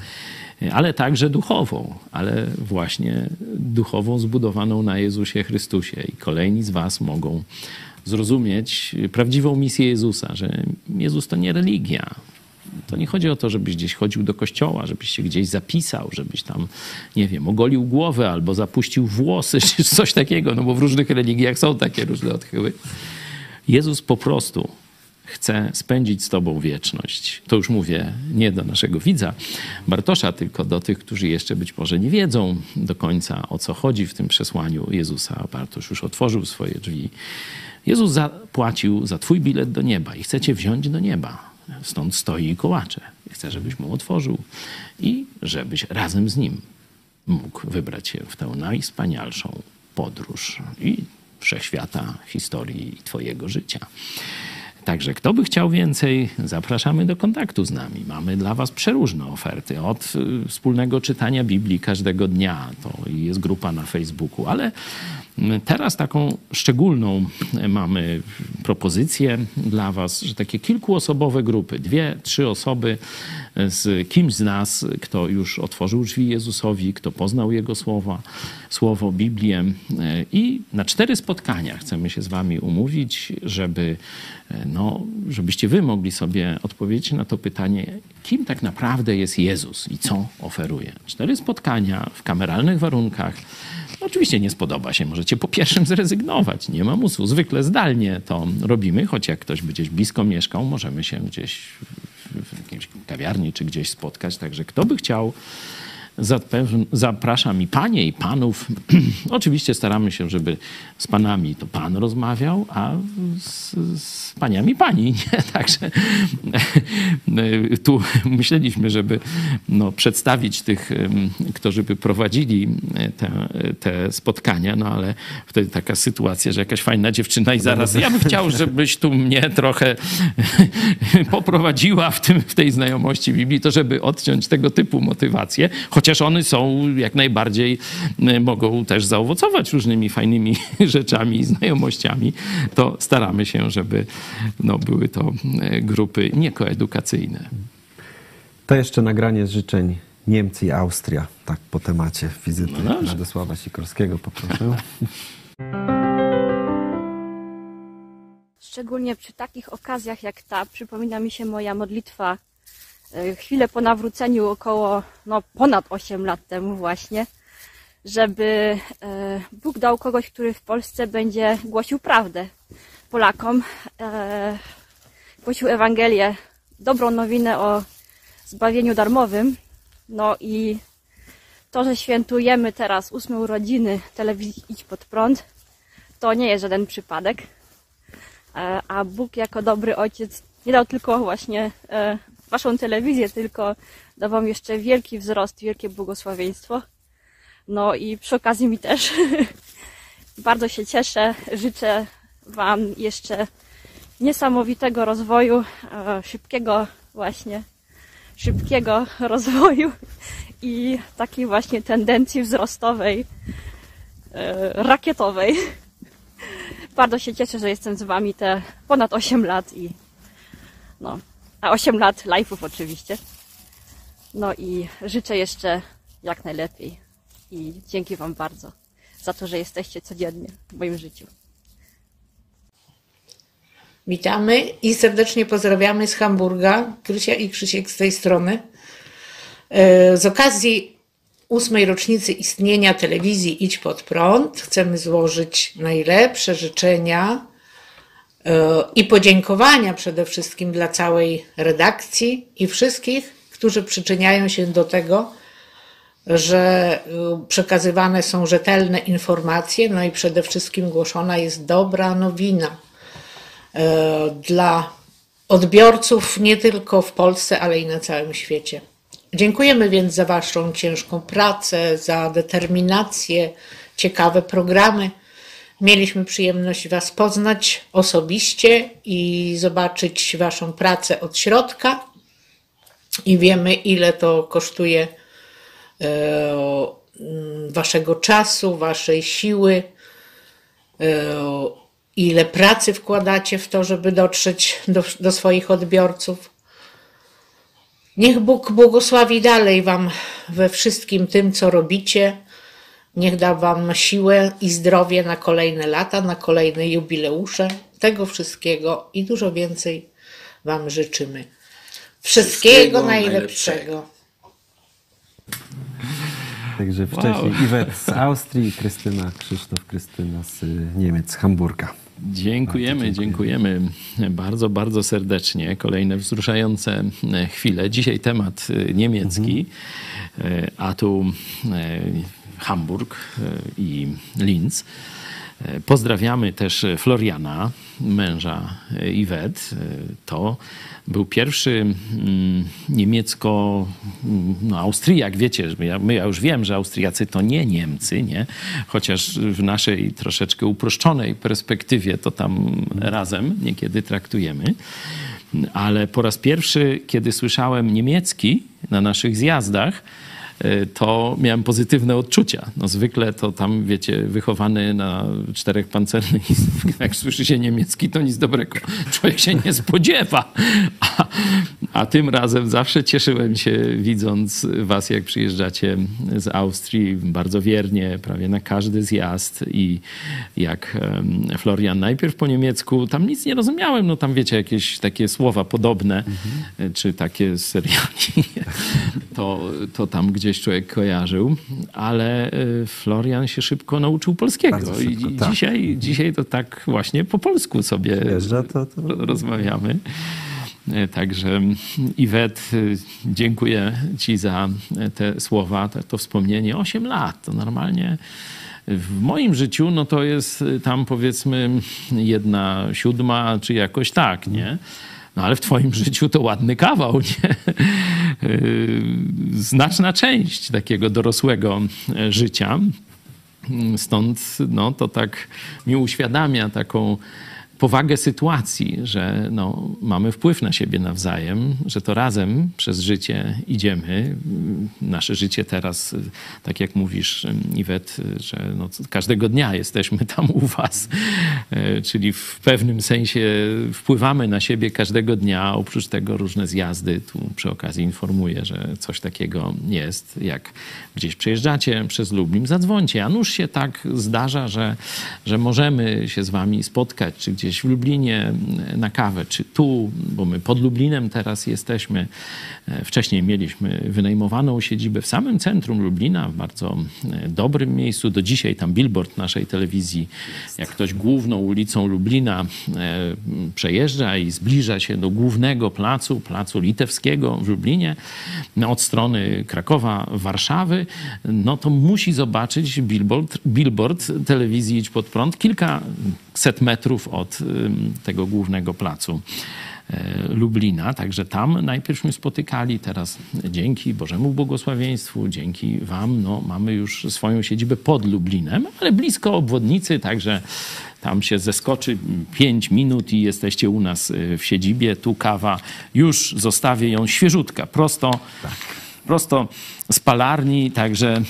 ale także duchową, ale właśnie duchową zbudowaną na Jezusie Chrystusie. I kolejni z Was mogą zrozumieć prawdziwą misję Jezusa, że Jezus to nie religia, to nie chodzi o to, żebyś gdzieś chodził do kościoła, żebyś się gdzieś zapisał, żebyś tam, nie wiem, ogolił głowę albo zapuścił włosy, czy coś takiego, no bo w różnych religiach są takie różne odchyły. Jezus po prostu chce spędzić z Tobą wieczność. To już mówię nie do naszego widza Bartosza, tylko do tych, którzy jeszcze być może nie wiedzą do końca o co chodzi w tym przesłaniu Jezusa. Bartosz już otworzył swoje drzwi. Jezus zapłacił za Twój bilet do nieba i chce Cię wziąć do nieba. Stąd stoi i kołacze. Chcę, żebyś mu otworzył i żebyś razem z nim mógł wybrać się w tę najwspanialszą podróż i wszechświata, historii Twojego życia. Także kto by chciał więcej, zapraszamy do kontaktu z nami. Mamy dla Was przeróżne oferty. Od y, wspólnego czytania Biblii każdego dnia, to jest grupa na Facebooku, ale Teraz taką szczególną mamy propozycję dla Was, że takie kilkuosobowe grupy, dwie, trzy osoby z kimś z nas, kto już otworzył drzwi Jezusowi, kto poznał Jego słowa, słowo, Biblię i na cztery spotkania chcemy się z Wami umówić, żeby, no, żebyście Wy mogli sobie odpowiedzieć na to pytanie, kim tak naprawdę jest Jezus i co oferuje. Cztery spotkania w kameralnych warunkach, Oczywiście nie spodoba się, możecie po pierwszym zrezygnować, nie ma musu. Zwykle zdalnie to robimy, choć jak ktoś by gdzieś blisko mieszkał, możemy się gdzieś w jakiejś kawiarni czy gdzieś spotkać. Także kto by chciał Zapraszam i panie, i panów. Oczywiście staramy się, żeby z panami to pan rozmawiał, a z, z paniami pani. Nie? Także tu myśleliśmy, żeby no, przedstawić tych, którzy by prowadzili te, te spotkania, no ale wtedy taka sytuacja, że jakaś fajna dziewczyna i zaraz ja bym chciał, żebyś tu mnie trochę poprowadziła w, tym, w tej znajomości Biblii, to żeby odciąć tego typu motywacje, chociaż one są jak najbardziej, mogą też zaowocować różnymi fajnymi rzeczami i znajomościami, to staramy się, żeby no, były to e, grupy niekoedukacyjne. To jeszcze nagranie z życzeń Niemcy i Austria, tak po temacie wizyty no Radosława Sikorskiego poproszę. Szczególnie przy takich okazjach jak ta przypomina mi się moja modlitwa chwilę po nawróceniu, około no, ponad 8 lat temu właśnie, żeby e, Bóg dał kogoś, który w Polsce będzie głosił prawdę Polakom, e, głosił Ewangelię, dobrą nowinę o zbawieniu darmowym. No i to, że świętujemy teraz ósme urodziny telewizji Idź Pod Prąd, to nie jest żaden przypadek. E, A Bóg jako dobry ojciec nie dał tylko właśnie e, waszą telewizję, tylko dał wam jeszcze wielki wzrost, wielkie błogosławieństwo. No i przy okazji mi też bardzo się cieszę. Życzę wam jeszcze niesamowitego rozwoju, e, szybkiego właśnie, szybkiego rozwoju i takiej właśnie tendencji wzrostowej, e, rakietowej. Bardzo się cieszę, że jestem z wami te ponad 8 lat i no, a 8 lat live'ów oczywiście. No i życzę jeszcze jak najlepiej i dzięki wam bardzo za to, że jesteście codziennie w moim życiu. Witamy i serdecznie pozdrawiamy z Hamburga. Krysia i Krzysiek z tej strony. E, Z okazji ósmej rocznicy istnienia telewizji Idź Pod Prąd chcemy złożyć najlepsze życzenia i podziękowania przede wszystkim dla całej redakcji i wszystkich, którzy przyczyniają się do tego, że e, przekazywane są rzetelne informacje, no i przede wszystkim głoszona jest dobra nowina e, dla odbiorców nie tylko w Polsce, ale i na całym świecie. Dziękujemy więc za Waszą ciężką pracę, za determinację, ciekawe programy. Mieliśmy przyjemność Was poznać osobiście i zobaczyć Waszą pracę od środka. I wiemy, ile to kosztuje e, mm, Waszego czasu, Waszej siły, e, ile pracy wkładacie w to, żeby dotrzeć do, do swoich odbiorców. Niech Bóg błogosławi dalej Wam we wszystkim tym, co robicie. Niech da Wam siłę i zdrowie na kolejne lata, na kolejne jubileusze. Tego wszystkiego i dużo więcej Wam życzymy. Wszystkiego, Wszystkiego najlepszego. Także wcześniej Iwet z Austrii, Krystyna, Krzysztof, Krystyna z y, Niemiec, z Hamburga. Dziękujemy, dziękujemy bardzo, bardzo serdecznie. Kolejne wzruszające e, chwile. Dzisiaj temat e, niemiecki, e, a tu Hamburg e, i Linz. E, Pozdrawiamy też Floriana, męża Iwet. E, To był pierwszy mm, niemiecko, mm, no Austriak, wiecie, my, ja już wiem, że Austriacy to nie Niemcy, nie? Chociaż w naszej troszeczkę uproszczonej perspektywie to tam razem niekiedy traktujemy. Ale po raz pierwszy, kiedy słyszałem niemiecki na naszych zjazdach, to miałem pozytywne odczucia. No zwykle to tam, wiecie, wychowany na czterech pancernych, jak słyszy się niemiecki, to nic dobrego. Człowiek się nie spodziewa. A, a tym razem zawsze cieszyłem się, widząc was, jak przyjeżdżacie z Austrii, bardzo wiernie, prawie na każdy zjazd i jak Florian najpierw po niemiecku, tam nic nie rozumiałem, no tam wiecie, jakieś takie słowa podobne, Mhm. czy takie z seriali, to, to tam gdzieś człowiek kojarzył, ale y, Florian się szybko nauczył polskiego szybko, i tak. dzisiaj, dzisiaj to tak właśnie po polsku sobie Przyjeżdża, to- to- ro- rozmawiamy. E, Także Iwet, y, dziękuję Ci za te słowa, to, to wspomnienie. 8 lat to normalnie w moim życiu no to jest y, tam powiedzmy jedna siódma, czy jakoś tak, nie? No ale w Twoim życiu to ładny kawał, nie? Y, Znaczna część takiego dorosłego e, życia. Stąd no, to tak mi uświadamia taką powagę sytuacji, że no, mamy wpływ na siebie nawzajem, że to razem przez życie idziemy. Nasze życie teraz, tak jak mówisz, Iwet, że no, każdego dnia jesteśmy tam u was, E, czyli w pewnym sensie wpływamy na siebie każdego dnia. Oprócz tego różne zjazdy. Tu przy okazji informuję, że coś takiego jest. Jak gdzieś przejeżdżacie przez Lublin, zadzwońcie. A nuż się tak zdarza, że, że możemy się z wami spotkać, czy gdzieś gdzieś w Lublinie na kawę, czy tu, bo my pod Lublinem teraz jesteśmy. E, Wcześniej mieliśmy wynajmowaną siedzibę w samym centrum Lublina, w bardzo e, dobrym miejscu. Do dzisiaj tam billboard naszej telewizji, jak ktoś główną ulicą Lublina e, przejeżdża i zbliża się do głównego placu, placu litewskiego w Lublinie, no, od strony Krakowa, Warszawy, no to musi zobaczyć billboard, billboard telewizji Idź Pod Prąd kilkaset metrów od tego głównego placu. e, Lublina, także tam najpierw mnie spotykali, teraz dzięki Bożemu błogosławieństwu, dzięki Wam, no, mamy już swoją siedzibę pod Lublinem, ale blisko obwodnicy, także tam się zeskoczy 5 minut i jesteście u nas y, w siedzibie. Tu kawa, już zostawię ją świeżutka, prosto, prosto z palarni, także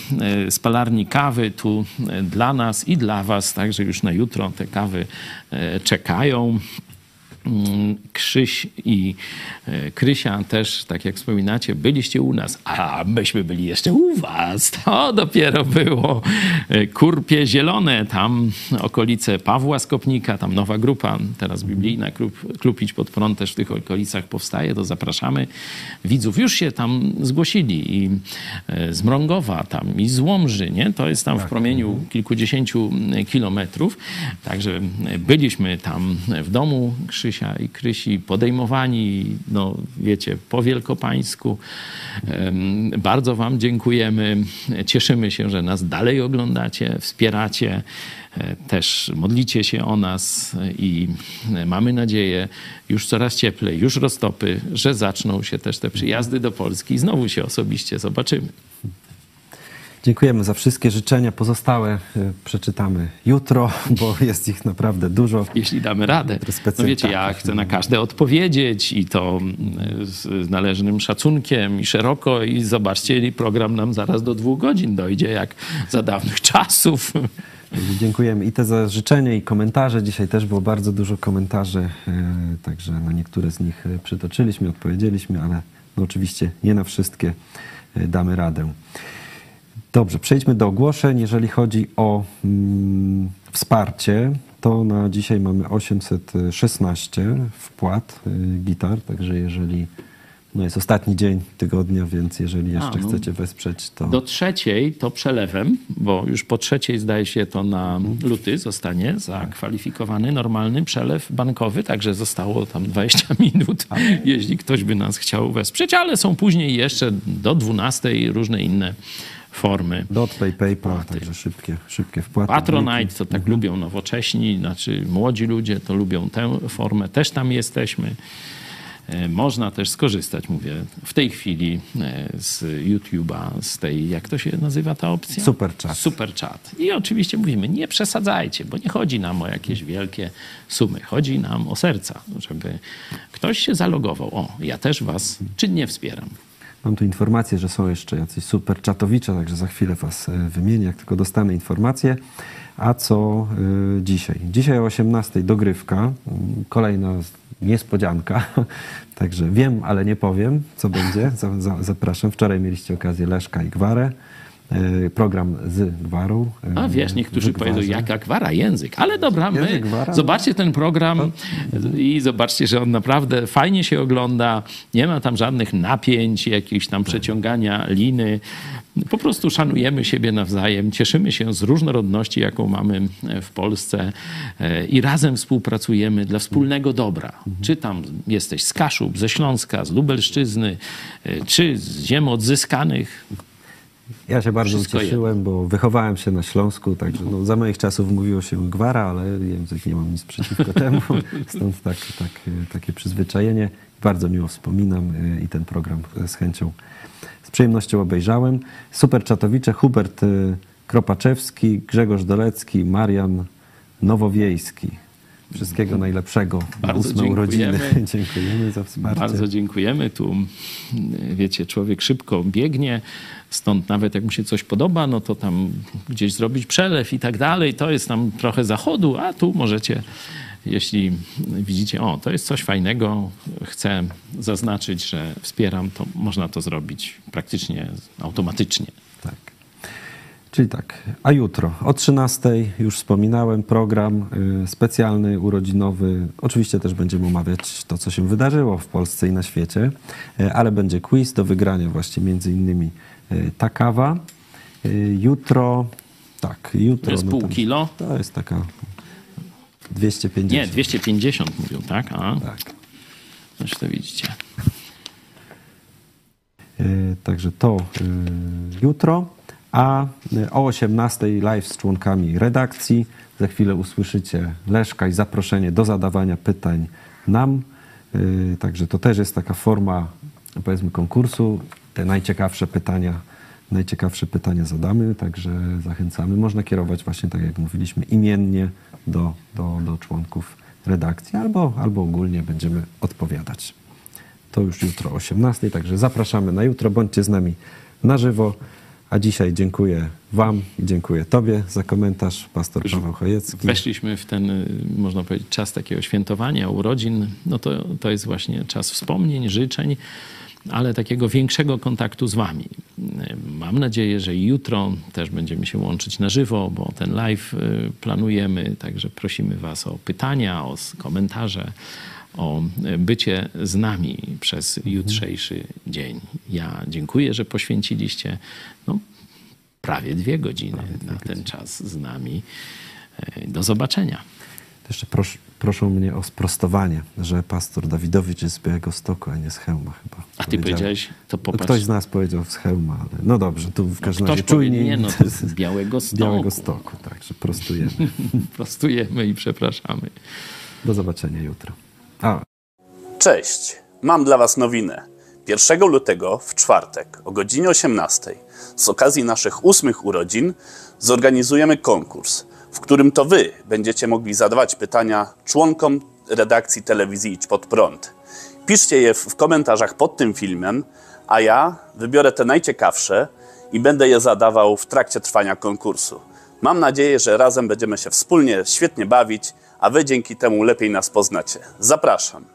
y, z palarni kawy tu y, dla nas i dla was, także już na jutro te kawy y, czekają. Mm, Krzyś i e, Krysia też, tak jak wspominacie, byliście u nas, a myśmy byli jeszcze u was. To dopiero było e, Kurpie Zielone, tam okolice Pawła Skopnika, tam nowa grupa, teraz biblijna, klub, klub Idź Pod Prąd też w tych okolicach powstaje, to zapraszamy widzów. Już się tam zgłosili i e, z Mrągowa tam i z Łomży, nie? To jest tam w promieniu kilkudziesięciu kilometrów. Także byliśmy tam w domu Krzysia i Krysi podejmowani, no wiecie, po wielkopańsku. Bardzo wam dziękujemy. Cieszymy się, że nas dalej oglądacie, wspieracie. E, Też modlicie się o nas i mamy nadzieję, już coraz cieplej, już roztopy, że zaczną się też te przyjazdy do Polski i znowu się osobiście zobaczymy. Dziękujemy za wszystkie życzenia. Pozostałe y, przeczytamy jutro, bo jest ich naprawdę dużo. Jeśli damy radę. No wiecie, ja chcę na każde odpowiedzieć i to mm, z należnym szacunkiem i szeroko i zobaczcie, program nam zaraz do dwóch godzin dojdzie, jak za dawnych czasów. Dziękujemy i te za życzenia i komentarze. Dzisiaj też było bardzo dużo komentarzy, y, także na niektóre z nich y, przytoczyliśmy, odpowiedzieliśmy, ale no oczywiście nie na wszystkie damy radę. Dobrze, przejdźmy do ogłoszeń. Jeżeli chodzi o mm, wsparcie, to na dzisiaj mamy 816 wpłat y, gitar, także jeżeli no jest ostatni dzień tygodnia, więc jeżeli jeszcze A, no. chcecie wesprzeć, to Do trzeciej to przelewem, bo już po trzeciej zdaje się to na luty zostanie zakwalifikowany normalny przelew bankowy, także zostało tam 20 minut, jeśli ktoś by nas chciał wesprzeć, ale są później jeszcze do 12 różne inne formy. Dotpay, PayPal, także szybkie, szybkie wpłaty. Patronite to tak lubią nowocześni, znaczy młodzi ludzie to lubią tę formę, też tam jesteśmy. E, Można też skorzystać, mówię, w tej chwili e, z YouTube'a, z tej, jak to się nazywa ta opcja? Super chat. Super chat. I oczywiście mówimy, nie przesadzajcie, bo nie chodzi nam o jakieś wielkie sumy. Chodzi nam o serca, żeby ktoś się zalogował. O, ja też was czynnie wspieram. Mam tu informację, że są jeszcze jacyś super czatowicze, także za chwilę was e, wymienię, jak tylko dostanę informację. A co y, dzisiaj? Dzisiaj o 18 dogrywka, kolejna niespodzianka. Także wiem, ale nie powiem, co będzie. Za, za, zapraszam. Wczoraj mieliście okazję Leszka i Gwarę. Y, Program z Gwarą. y, A wiesz, niektórzy powiedzą, jaka gwara, język. Ale dobra, my gwara? zobaczcie ten program i zobaczcie, że on naprawdę fajnie się ogląda. Nie ma tam żadnych napięć, jakichś tam przeciągania liny. Po prostu szanujemy siebie nawzajem, cieszymy się z różnorodności, jaką mamy w Polsce e, i razem współpracujemy dla wspólnego dobra. Czy tam jesteś z Kaszub, ze Śląska, z Lubelszczyzny, e, czy z ziem odzyskanych, Ja się bardzo Wszystko ucieszyłem, bo wychowałem się na Śląsku, także no, za moich czasów mówiło się gwara, ale język nie mam nic przeciwko temu, stąd tak, tak, takie przyzwyczajenie. Bardzo miło wspominam e, i ten program z chęcią, z przyjemnością obejrzałem. Super czatowicze, Hubert e, Kropaczewski, Grzegorz Dolecki, Marian Nowowiejski. Wszystkiego najlepszego na Bardzo urodziny. dziękujemy. za wsparcie. Bardzo dziękujemy. Tu, mm, wiecie, człowiek szybko biegnie, stąd nawet jak mu się coś podoba, no to tam gdzieś zrobić przelew i tak dalej. To jest tam trochę zachodu, a tu możecie, jeśli widzicie, o, to jest coś fajnego, chcę zaznaczyć, że wspieram, to można to zrobić praktycznie automatycznie. Czyli tak, a jutro o 13 już wspominałem program y, specjalny, urodzinowy. Oczywiście też będziemy omawiać to, co się wydarzyło w Polsce i na świecie, y, ale będzie quiz do wygrania właśnie między innymi y, ta kawa. Jutro, tak, jutro. To jest no pół tam- kilo? To jest taka 250. Nie, 250 mówią, tak? A, Tak. To widzicie. Także to jutro, a y, o 18 live z członkami redakcji. Za chwilę usłyszycie Leszka i zaproszenie do zadawania pytań nam. Y, Także to też jest taka forma, powiedzmy, konkursu. Te najciekawsze pytania, najciekawsze pytania zadamy, także zachęcamy. Można kierować właśnie, tak jak mówiliśmy, imiennie do, do, do członków redakcji albo, albo ogólnie będziemy odpowiadać. To już jutro o 18, także zapraszamy na jutro. Bądźcie z nami na żywo. A dzisiaj dziękuję Wam i dziękuję Tobie za komentarz, pastor Paweł Chojecki. Weszliśmy w ten, y, można powiedzieć, czas takiego świętowania, urodzin. No to, to jest właśnie czas wspomnień, życzeń, ale takiego większego kontaktu z Wami. Y, Mam nadzieję, że jutro też będziemy się łączyć na żywo, bo ten live y, planujemy, także prosimy Was o pytania, o komentarze, o bycie z nami przez jutrzejszy dzień. Ja dziękuję, że poświęciliście no, prawie dwie godziny na ten czas z nami. E, Do zobaczenia. Jeszcze pros, proszą mnie o sprostowanie, że pastor Dawidowicz jest z Białego Stoku, a nie z Chełma chyba. A ty powiedziałeś, to No, popatrz. Ktoś z nas powiedział z Chełma, ale no dobrze, tu w każdym ktoś razie powiedział, nie, no to z Białego Z Białego Stoku. Stoku, także prostujemy. Prostujemy i przepraszamy. Do zobaczenia jutro. A, Cześć, mam dla Was nowinę. 1 lutego w czwartek o godzinie 18 z okazji naszych ósmych urodzin zorganizujemy konkurs, w którym to Wy będziecie mogli zadawać pytania członkom redakcji telewizji Idź Pod Prąd. Piszcie je w komentarzach pod tym filmem, a ja wybiorę te najciekawsze i będę je zadawał w trakcie trwania konkursu. Mam nadzieję, że razem będziemy się wspólnie świetnie bawić, a Wy dzięki temu lepiej nas poznacie. Zapraszam.